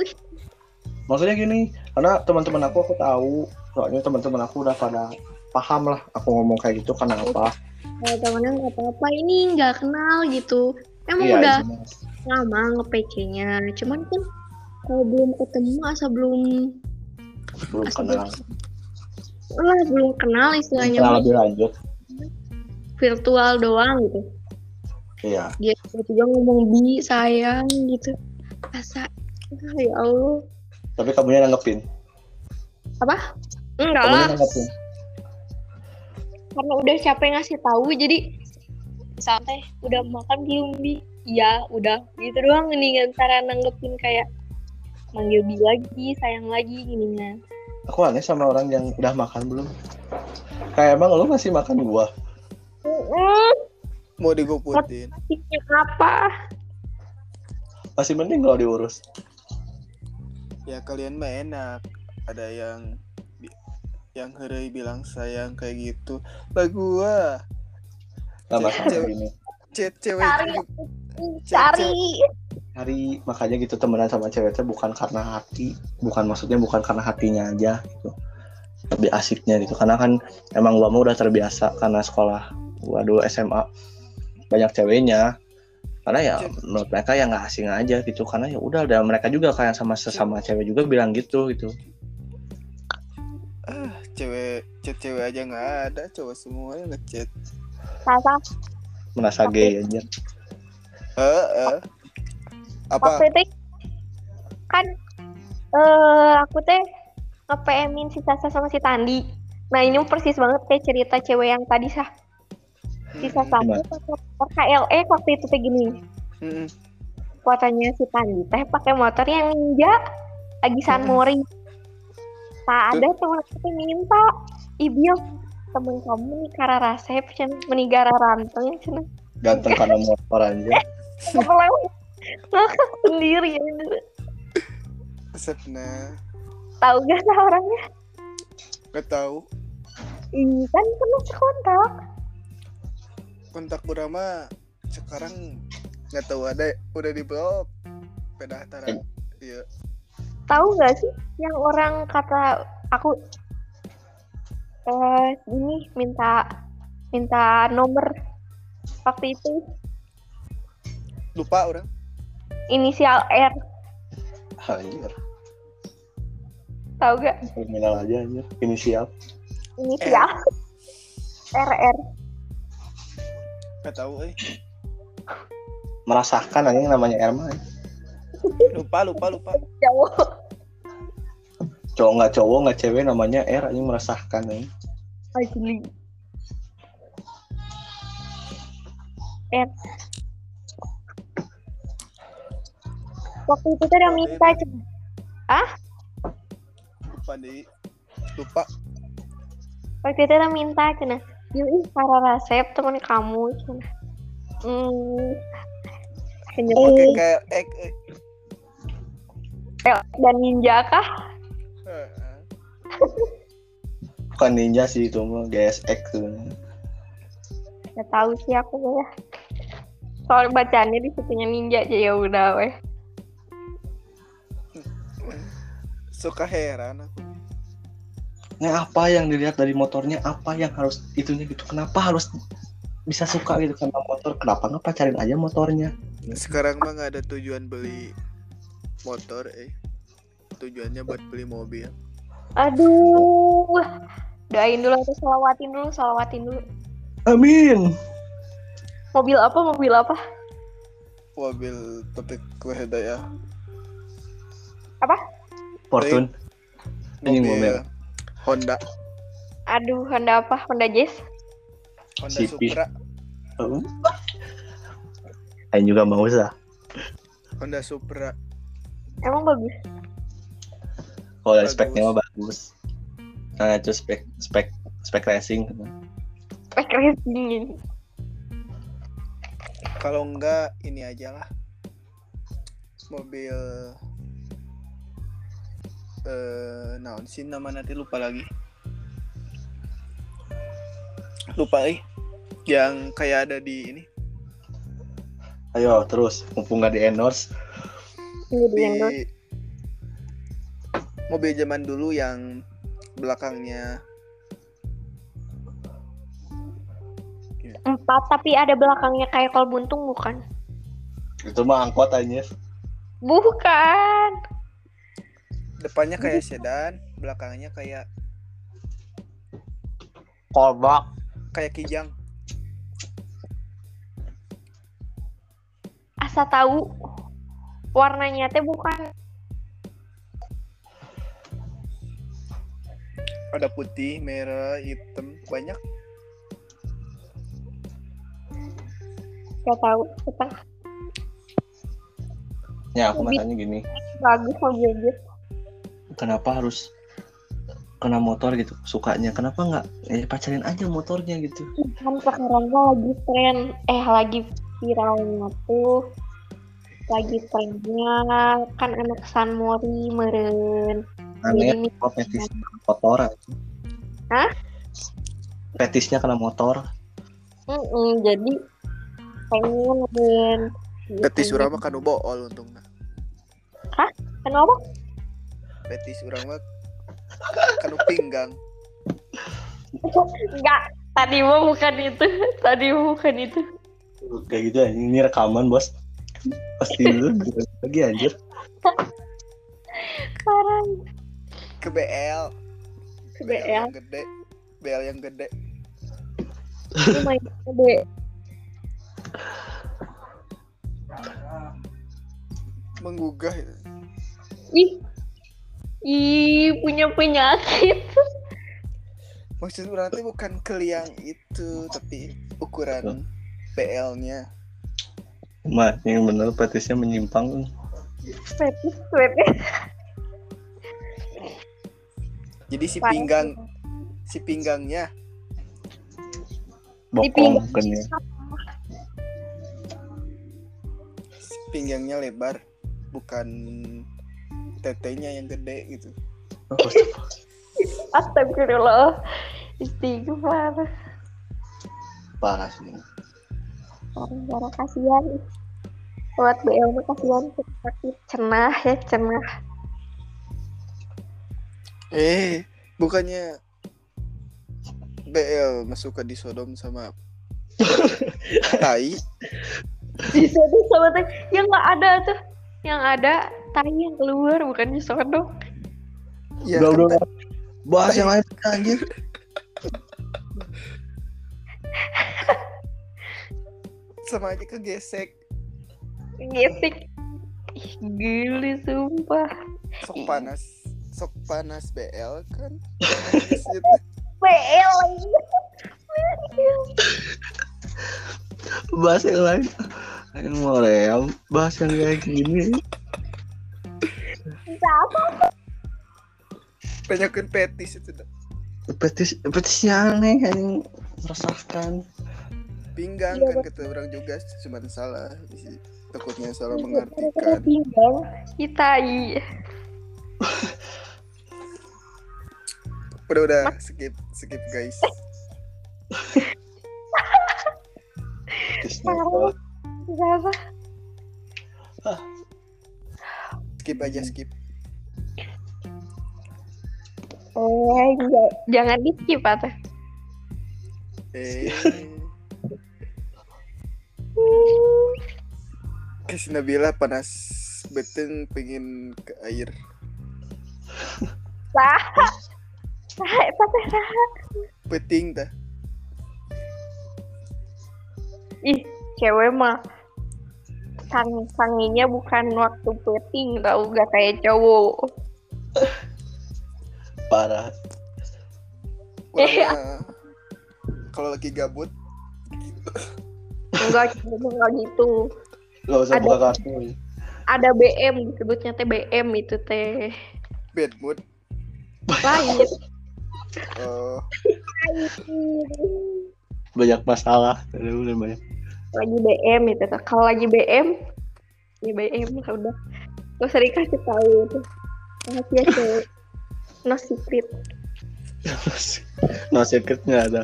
Maksudnya gini karena teman-teman aku aku tahu soalnya teman-teman aku udah pada paham lah aku ngomong kayak gitu karena apa Kalau temennya nggak apa-apa, ini nggak kenal gitu. Emang iya udah iya. lama nge-PC-nya. Cuman kan kalau belum ketemu asa belum belum asa kenal lah belum kenal istilahnya kenal lebih lanjut virtual doang gitu. iya Dia tiba-tiba ngomong bi sayang gitu. Asa ah, ya Allah. Tapi kamunya nanggepin. Apa? Enggak. Kamunya lah, nanggepin. Karena udah capek ngasih tahu jadi santai udah makan belum bi? Iya, udah. Gitu doang nih antara nanggepin kayak manggil bi lagi, sayang lagi gininya. aku aneh sama orang yang udah makan belum. Kayak emang lu masih makan gua Mm, mau digoputin Pikir apa? masih mending kalau diurus ya kalian mah enak. Ada yang yang hari bilang sayang kayak gitu. Lah gua masalah Cewek. gini cewek cewek Cari, cari. hari makanya gitu temenan sama cewek teh bukan karena hati. Bukan maksudnya bukan karena hatinya aja gitu. Lebih asiknya gitu. Karena kan emang gua mah udah terbiasa karena sekolah gua dulu SMA banyak ceweknya karena ya menurut mereka ya nggak asing aja gitu. Karena ya udah dan mereka juga kayak sama sesama cewek juga bilang gitu gitu. Ah cewek chat cewek aja nggak ada. Cowok semua yang ngechat. Sasa merasa gay aja. Eh eh. apa? Waktu itu kan eh aku teh nge-PM-in si Sasa sama si Tandi. Nah ini persis banget kayak cerita cewek yang tadi sah. Si Sasa Gimana? tuh pakai motor. KLE waktu itu teh gini. Mm-mm. Fotonya si Tandi teh pakai motor yang ninja. Lagi San Mori. Tak ada teman aku minta, Ibil temen kamu nih kara rasep cen. Menigara ranteng cen. Ganteng karena motor aja ngakak sendiri ya Setna tahu gak orangnya? Gak tahu. Ih, kan pernah sekontak kontak Burama sekarang nggak tahu ada udah di blok beda antara Eh. iya. Tahu nggak sih yang orang kata aku eh ini minta minta nomor waktu itu? Lupa orang. Inisial R. Anjir. Tahu gak kriminal aja anjir. Inisial. Inisial. RR nggak tahu eh. Merasakan aja yang namanya Erma lupa lupa lupa. Cowok. Cowok nggak cowok nggak cewek namanya R aja merasakan ya asli R. Waktu itu tuh udah minta cuma lupa deh lupa. Waktu itu udah minta cina yuk para resep teman kamu cina hmm nyebut kayak ek eh. dan ninja kah Eh, eh. bukan ninja sih itu mah GSX tuh Gak tahu sih aku ya. Soal bacaannya di situnya ninja aja ya udah weh. suka heran aku apa yang dilihat dari motornya apa yang harus itunya gitu kenapa harus bisa suka gitu sama motor kenapa nggak pacarin aja motornya sekarang mah nggak ada tujuan beli motor eh tujuannya buat beli mobil Aduh. Doain dulu atau salawatin dulu, salawatin dulu. amin Mobil apa? Mobil apa? mobil topik ya Fortune Anjing mobil mobil. Honda Aduh, Honda apa? Honda Jazz? Honda Cipi. Supra Oh. Aing juga mau sah Honda Supra Emang bagus. kalau dari Bagus. speknya mah bagus nah itu spek spek spek racing Spek racing. kalau enggak ini aja lah mobil eh naon sih nama nanti lupa lagi. Lupa eh. Yang kayak ada di ini. Ayo terus. Mumpung nggak di endorse. Di mobil zaman dulu yang belakangnya. Empat, tapi ada belakangnya kayak kol buntung bukan? itu mah angkot aja Bukan. Depannya kayak sedan belakangnya kayak kolbak kayak kijang Asa tahu. Warnanya teh bukan. ada putih merah hitam banyak Gak tahu. Kita ya aku matanya gini bagus mobil. Kenapa harus kena motor gitu sukanya. Kenapa nggak eh pacarin aja motornya gitu? Kan sekarang mah lagi tren eh lagi viralnya tuh. Lagi trennya kan anak San Mori meren. Aneh apa fetis motor Hah? fetisnya kena motor. Mm-mm, jadi pengen meren. Betis urang mah kanu bool untungna. Kenapa? Betis urang mah kanu pinggang. Enggak. Tadi mah bukan itu. Tadi mah bukan itu. Kayak gitu ya. Ini rekaman, Bos. Pasti dulu lagi anjir. Parah. Ke BL. Ke BL. yang gede. BL yang gede. Ini main gede. Menggugah ya. Ih. Ih, punya penyakit. Maksud teh bukan keliang itu, tapi ukuran BL-nya. Ma, yang bener petisnya menyimpang. Fetis, fetis. Jadi si pinggang si pinggangnya Bokong kan ya. si pinggangnya lebar, bukan tetenya yang gede gitu. Astagfirullah. Istighfar. parah sih. Orang-orang kasihan. Buat BL mah kasihan sakit cenah ya cenah. Eh, bukannya BL masuk ke di Sodom sama tai Disodok sama teh yang nggak ada tuh. Yang ada tai yang keluar bukan disodok. ya Udah, udah. Bahas yang lain anjir. sama aja kegesek Gesek. Ih, Gili sumpah. sok panas sok panas BL kan. BL. Bahas yang lain. Yang mau real. Bahas yang kayak gini. Bisa apa? banyakin petis itu dah. Petis, petisnya aneh. Yang meresahkan. pinggang Iya, kan kata orang juga cuma salah takutnya salah Kita mengartikan pinggang. Kita iya. udah udah skip skip guys Parah. Bisa apa? skip aja skip Eh, enggak. jangan di skip atau. eh kasih Nabila panas beten pengen ke air Sah. Sah, tapi sah. peting dah Ih, cewek mah sang sanginya bukan waktu peting tau gak kayak cowok. Parah. Iya. mah kalau lagi gabut Enggak, enggak gitu. Gak usah Ada. buka kartu. Ada BM disebutnya teh BM itu teh bad mood lain. oh Banyak masalah. Udah banyak. lagi BM itu. Kalau lagi BM, ya BM lah udah. Gak usah dikasih tahu itu. Rahasia cewek. No secret. no secretnya ada.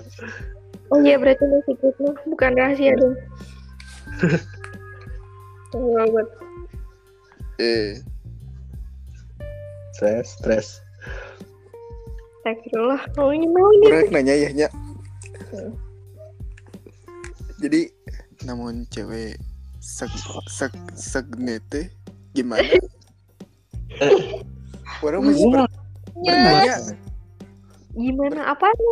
Oh iya berarti no secret mah bukan rahasia dong. Banget. eh Stres, stres. Astagfirullah. Oh ini mau ini. orang nanya ya nya Hmm. Jadi namun cewek sek sek segnete gimana orang masih ber- bertanya Gimana apanya?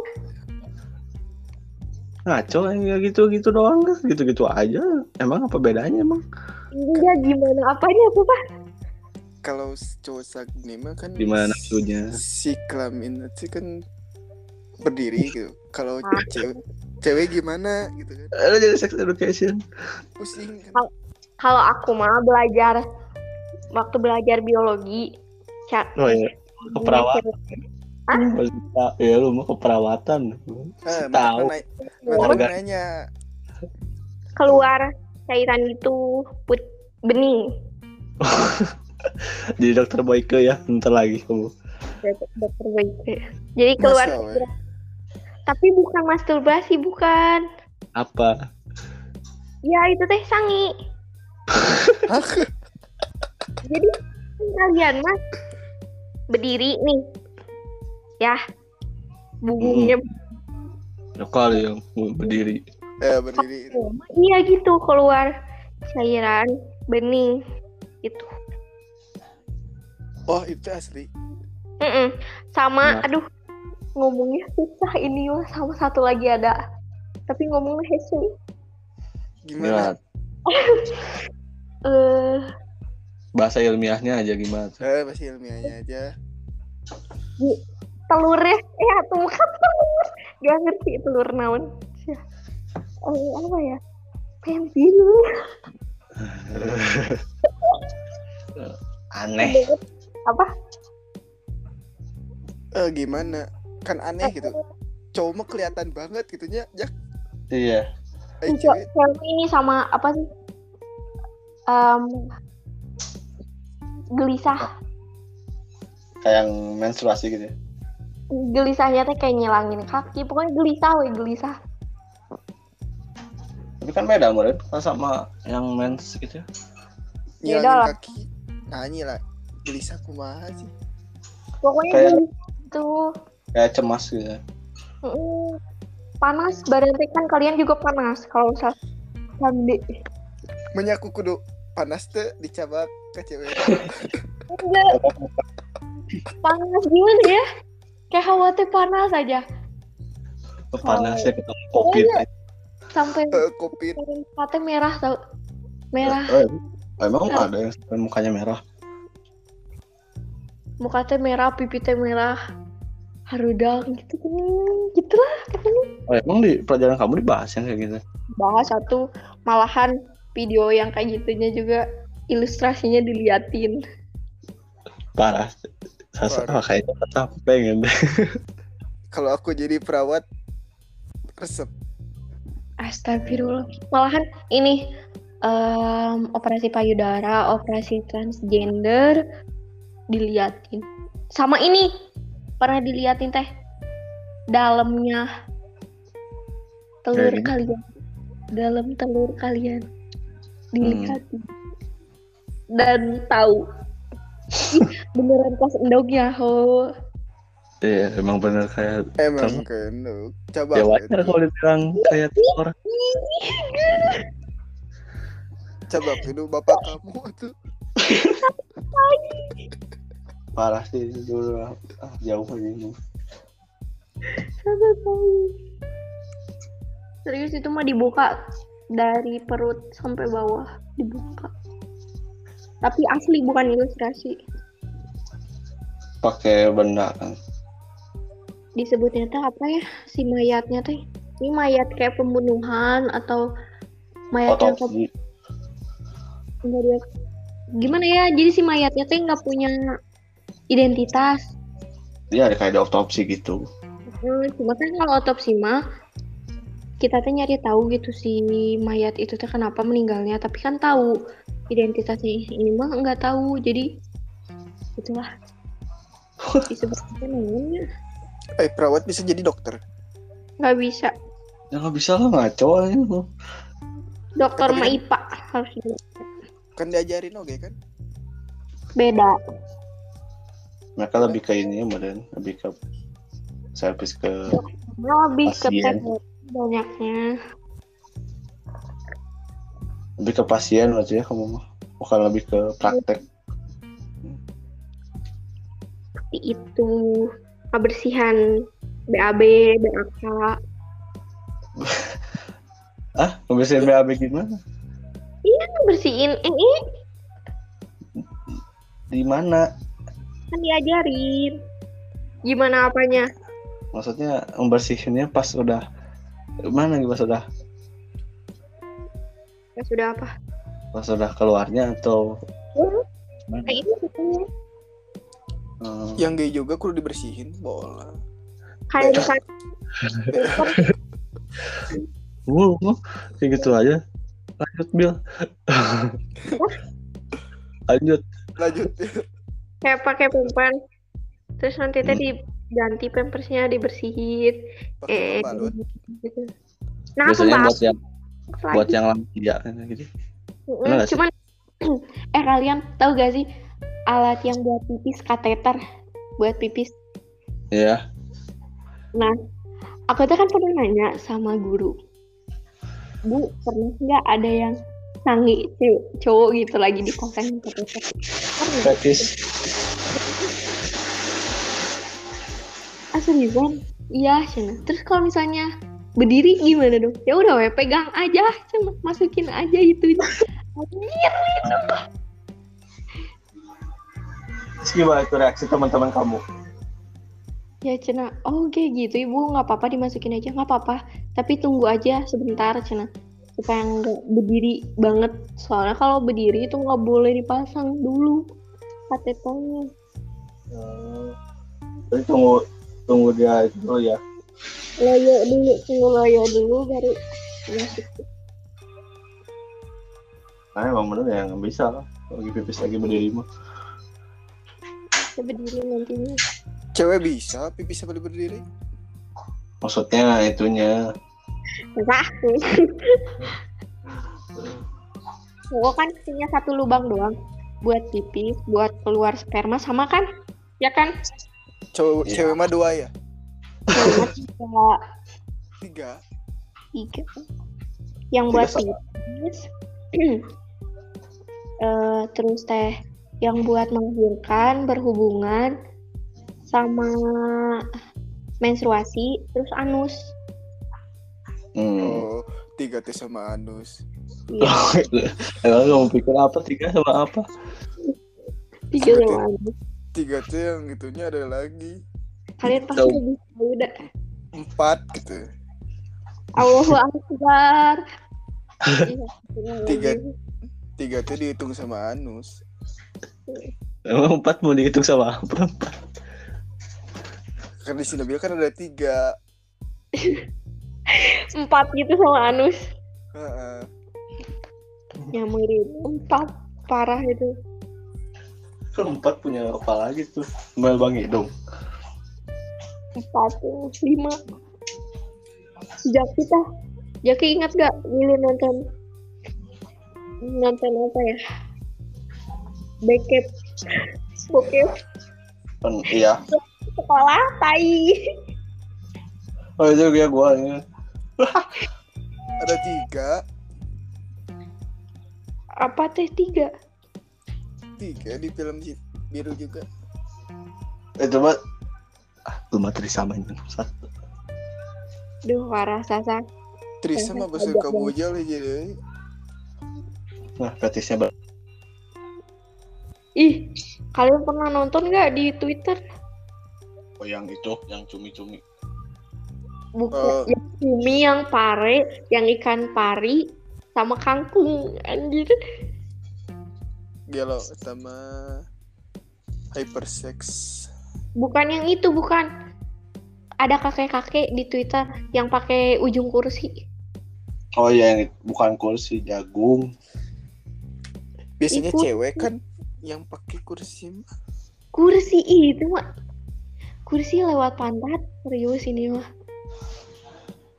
Ngaco ya gitu-gitu doang kan. Gitu-gitu aja. Emang apa bedanya emang? Iya gimana apanya tuh pak? kalau cowok sagne mah kan Gimana nafsunya? si kelamin itu kan berdiri gitu kalau Ah. cewek cewek gimana gitu kan Ada jadi sex education. pusing kan Kalau aku mah belajar waktu belajar biologi. Ca- Oh iya. Keperawatan. Hah? Ya lu mau keperawatan. ah, Tahu. nanya keluar cairan itu put bening. Jadi dokter Boyke ya, bentar lagi kamu. Dokter Boyke. Jadi keluar masa? Tapi bukan masturbasi bukan. Apa? Ya itu teh sangi. Jadi kalian mah berdiri nih, ya, bubunya Ya kali yang berdiri. Eh berdiri. iya gitu keluar cairan bening gitu. Oh itu asli. Mm-mm. Sama, Nah. aduh, ngomongnya susah ini mah sama satu lagi ada, tapi ngomongnya hese. Gimana? Ya, Eh, bahasa ilmiahnya aja gimana? Eh masih ilmiahnya aja. telurnya, eh tuh kan telur, gak ngerti telur naon. Eh, apa ya? Pensil. Aneh. Apa? Eh gimana? Kan aneh gitu. Cowok mah kelihatan banget gitunya. Ya, Iya. eh, cewek cewek ini sama apa sih? Em, gelisah. Kayak yang menstruasi gitu ya. Gelisahnya teh kayak nyilangin kaki. Pokoknya gelisah we, gelisah. Tapi kan beda murid sama yang mens gitu. Nyilangin lah. kaki. Nyanyi lah. Gelisah kumaha sih. Pokoknya Kayak- gitu. Kayak cemas gitu. Mm, panas badan kan kalian juga panas kalau usah mandi. Menyaku kudu panas teh dicabak ke cewek. enggak. Panas gimana ya? Kayak hawa teh panas aja. Panasnya ketemu covid. sampai Eh, covid. mata merah tau. Merah. Eh, emang ada yang sampai mukanya merah. muka teh merah pipi teh merah harudang gitu kan gitu lah pokoknya Oh, emang di pelajaran kamu dibahas yang kayak gitu? bahas satu malahan video yang kayak gitunya juga ilustrasinya diliatin Parah. Sasa Parah. ah, kayaknya tetap pengen deh. Kalau aku jadi perawat resep. Astagfirullah. Malahan ini em, operasi payudara, operasi transgender diliatin. Sama ini pernah diliatin teh dalamnya telur Kayak gini? kalian. Dalam telur kalian diliatin. Dan tahu. Beneran pas endognya ho. Iya, emang bener kayak Emang kan. Coba. ya wajar kalau dibilang kayak orang. Coba itu bapak kamu tuh. Parah sih itu dulu ah, jauh ini. Sama tahu. Serius itu mah dibuka dari perut sampai bawah dibuka. Tapi asli bukan ilustrasi. Pakai benda kan. Disebutnya teh apa ya? Si mayatnya teh. Ini mayat kayak pembunuhan atau mayat yang ke- Otopsi. enggak dia gimana ya? Jadi si mayatnya teh nggak punya identitas. Dia ada kayak ada otopsi gitu. Hmm, cuma kan kalau otopsi mah kita teh nyari tahu gitu si mayat itu teh kenapa meninggalnya tapi kan tahu identitasnya ini mah nggak tahu jadi itulah disebutnya namanya Eh perawat bisa jadi dokter. nggak bisa Ya nggak bisa lah ngaco aja dokter Tapi mah kan- IPA harus. Kan diajarin oke kan? beda Mereka lebih ke ini ya, badan lebih ke servis ke lebih ke Pasien. teknik banyaknya lebih ke pasien aja ya kamu mah. Bukan lebih ke praktek. seperti itu kebersihan BAB BAK Ah, ngebersihin BAB gimana? bersihin eh, eh Di mana? Kan diajarin gimana apanya Maksudnya membersihinnya pas udah mana gitu pas udah ya sudah apa pas udah keluarnya atau Hmm, kayak ini katanya Hmm. Yang gay juga kudu dibersihin bola. kayak di kan Uh, uh, kayak gitu aja. Lanjut Bill. Lanjut. Lanjut. Kayak pakai pempan terus nanti tadi diganti pampersnya dibersihin. Pakai eh pembalut. gitu. Nah Biasanya buat yang lagi. buat yang lansia kan gitu. Cuman eh kalian tahu gak sih alat yang buat pipis kateter? Buat pipis. Iya. Nah, aku tuh kan pernah nanya sama guru, Bu, pernah nggak ada yang sangi cewek- cowok gitu lagi di? Pernah. Gratis. Ah seriusan? Iya, Cina. Terus kalau misalnya berdiri gimana dong? Ya udah, we, pegang aja, cuma masukin aja itu. Anjir, itu. Gimana itu reaksi teman-teman kamu? Ya Cina, oh kayak gitu ibu nggak apa-apa dimasukin aja nggak apa-apa. Tapi tunggu aja sebentar Cina supaya nggak berdiri banget. Soalnya kalau berdiri itu nggak boleh dipasang dulu kateternya. Hmm. Jadi tunggu tunggu dia itu dulu ya. Loyo dulu, tunggu loyo dulu baru masuk. Nah emang bener ya nggak bisa lah. Lagi pipis lagi berdiri mah. Saya berdiri nantinya. Cewek bisa pipis sambil berdiri? Maksudnya itunya. Enggak. Cowok kan punya satu lubang doang buat pipis, buat keluar sperma sama kan? Ya kan? Cewek Iya. cewek mah dua ya? Cowok juga Tiga. tiga yang Tiga buat sama. pipis eh terus teh yang buat melahirkan berhubungan sama menstruasi terus anus Hmm. Oh, tiga teh sama anus. iya Emang kamu pikir apa tiga sama apa? tiga sama anus Tiga teh yang itunya ada lagi. kalian pasti Tahu. lebih tahu dah Empat gitu. Allahu Akbar Tiga. Tiga teh dihitung sama anus. Emang empat mau dihitung sama apa? Kan di sini kan ada tiga. empat gitu sama anus Heeh. yang mirip empat parah itu Empat punya apa lagi tuh? Mel Bang Hidung. empat lima sejak kita Jaki ingat gak dulu nonton nonton apa ya bokep bokep iya. sekolah tai Oh itu dia gua ya. Ada tiga. apa teh tiga Tiga di film biru juga. Itu mah ah, lu materi sama ini satu. duh parah sasa Trisa mah bahasa Ada Kamboja lah jadi. Nah, fetisnya ber- ih kalian pernah nonton gak di twitter oh, yang itu, yang cumi-cumi. Buku Oh. yang cumi yang pare yang ikan pari sama kangkung anjir Gelo sama hypersex. bukan yang itu bukan ada kakek-kakek di twitter yang pakai ujung kursi Oh iya, yang bukan kursi jagung. Biasanya Itu- cewek kan yang pakai kursi mah. kursi itu mah kursi lewat pantat serius ini mah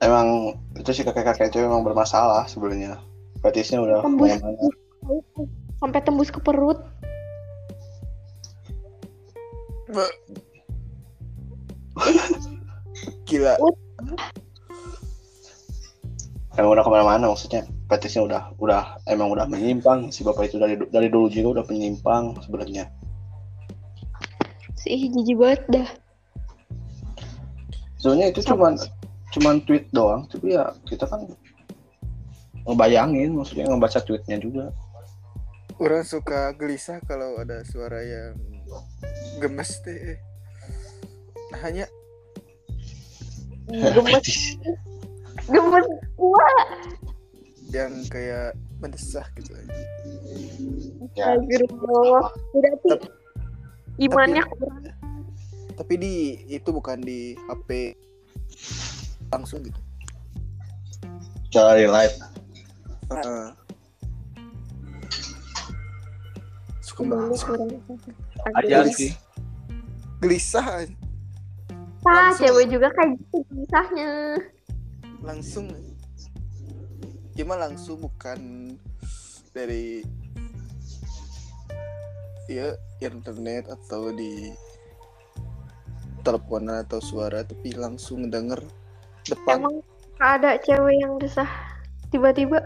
Emang itu sih kakek-kakek itu emang bermasalah sebenarnya. Fetisnya udah Tembus. sampai tembus ke perut Gila. Emang udah ke mana-mana maksudnya. Fetisnya udah udah emang udah menyimpang. Si bapak itu dari dari dulu juga udah penyimpang sebenarnya. sih jijik banget dah Sebenarnya itu cuman cuman tweet doang, tapi ya kita kan ngebayangin, maksudnya ngebaca tweetnya juga. Orang suka gelisah kalau ada suara yang gemes teh. Nah, hanya gemes. Gemes wah yang kayak mendesah gitu aja. Ya, Astagfirullah. Berarti imannya tapi- kurang. Tapi di itu bukan di HP langsung gitu. cara live. Heeh. Suka banget. Aja sih. Gelisah ah cewek juga kayak gitu kisahnya langsung. Cuma langsung bukan dari ya internet atau di teleponan atau suara tapi langsung denger depan Emang ada cewek yang desah tiba-tiba?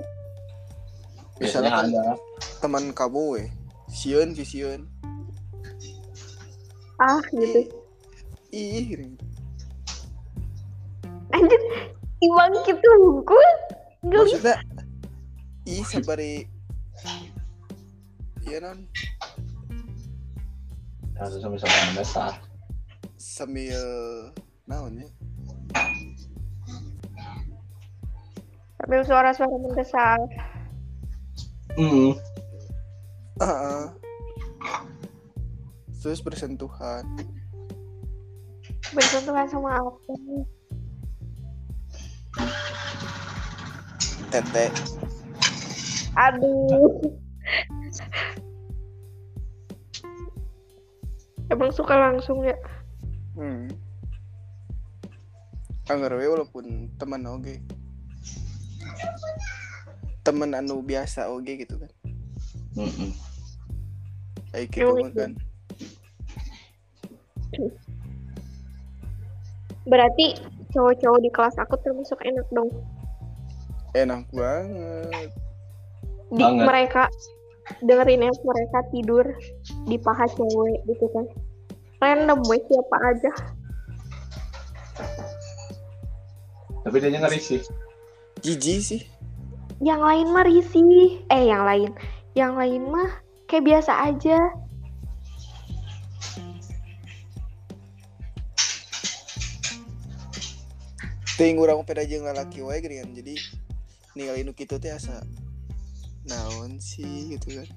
misalnya kan ada. teman kamu weh Sion vision Ah gitu. ih. Anjir, ibang gitu. Gak maksudnya ih sabari iya non Harus sampai sama mendasar. sambil naon sambil suara-suara mendesak. Hmm. Ah, ah. terus bersentuhan Bersentuhan sama apa? tete Aduh. Emang suka langsung ya? hmm. Anggar walaupun teman oge teman anu biasa oge gitu kan kayak gitu mah gitu. kan Berarti cowok-cowok di kelas aku termasuk enak dong. enak banget Di Banget. mereka dengerin yang mereka tidur di paha cewek gitu kan. Random weh siapa aja. Tapi dia ngeri sih. jijik sih Yang lain mah risih. Eh yang lain. Yang lain mah kayak biasa aja. ting urang peda jeung lalaki wae geuningan jadi ninggalin nu kitu teh asa naon sih gitu kan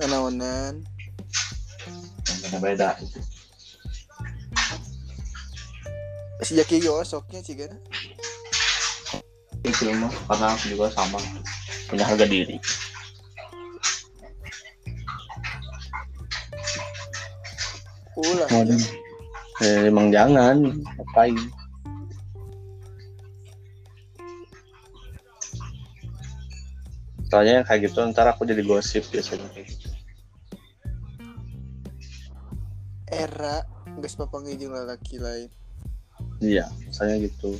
nanaonan Beda beda. si Jaki gosoknya sih kan Itu mah karena aku juga sama punya harga diri. ulah Waduh. Eh, emang jangan ngapain. Soalnya yang kayak gitu ntar aku jadi gosip biasanya kayak gitu. era geus papanggih jeung lalaki lain Iya, misalnya gitu.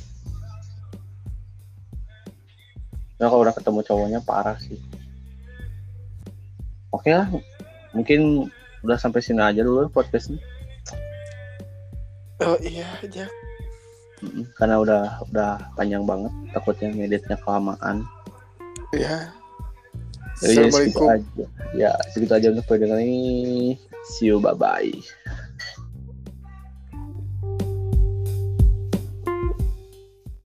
Nah kalau udah ketemu cowoknya parah sih. Oke lah, mungkin udah sampai sini aja dulu podcastnya. oh iya aja Karena udah udah panjang banget, takutnya ngeditnya kelamaan. ya Jadi segitu Assalamualaikum aja. Ya segitu aja untuk pendengar ini. See you, bye bye.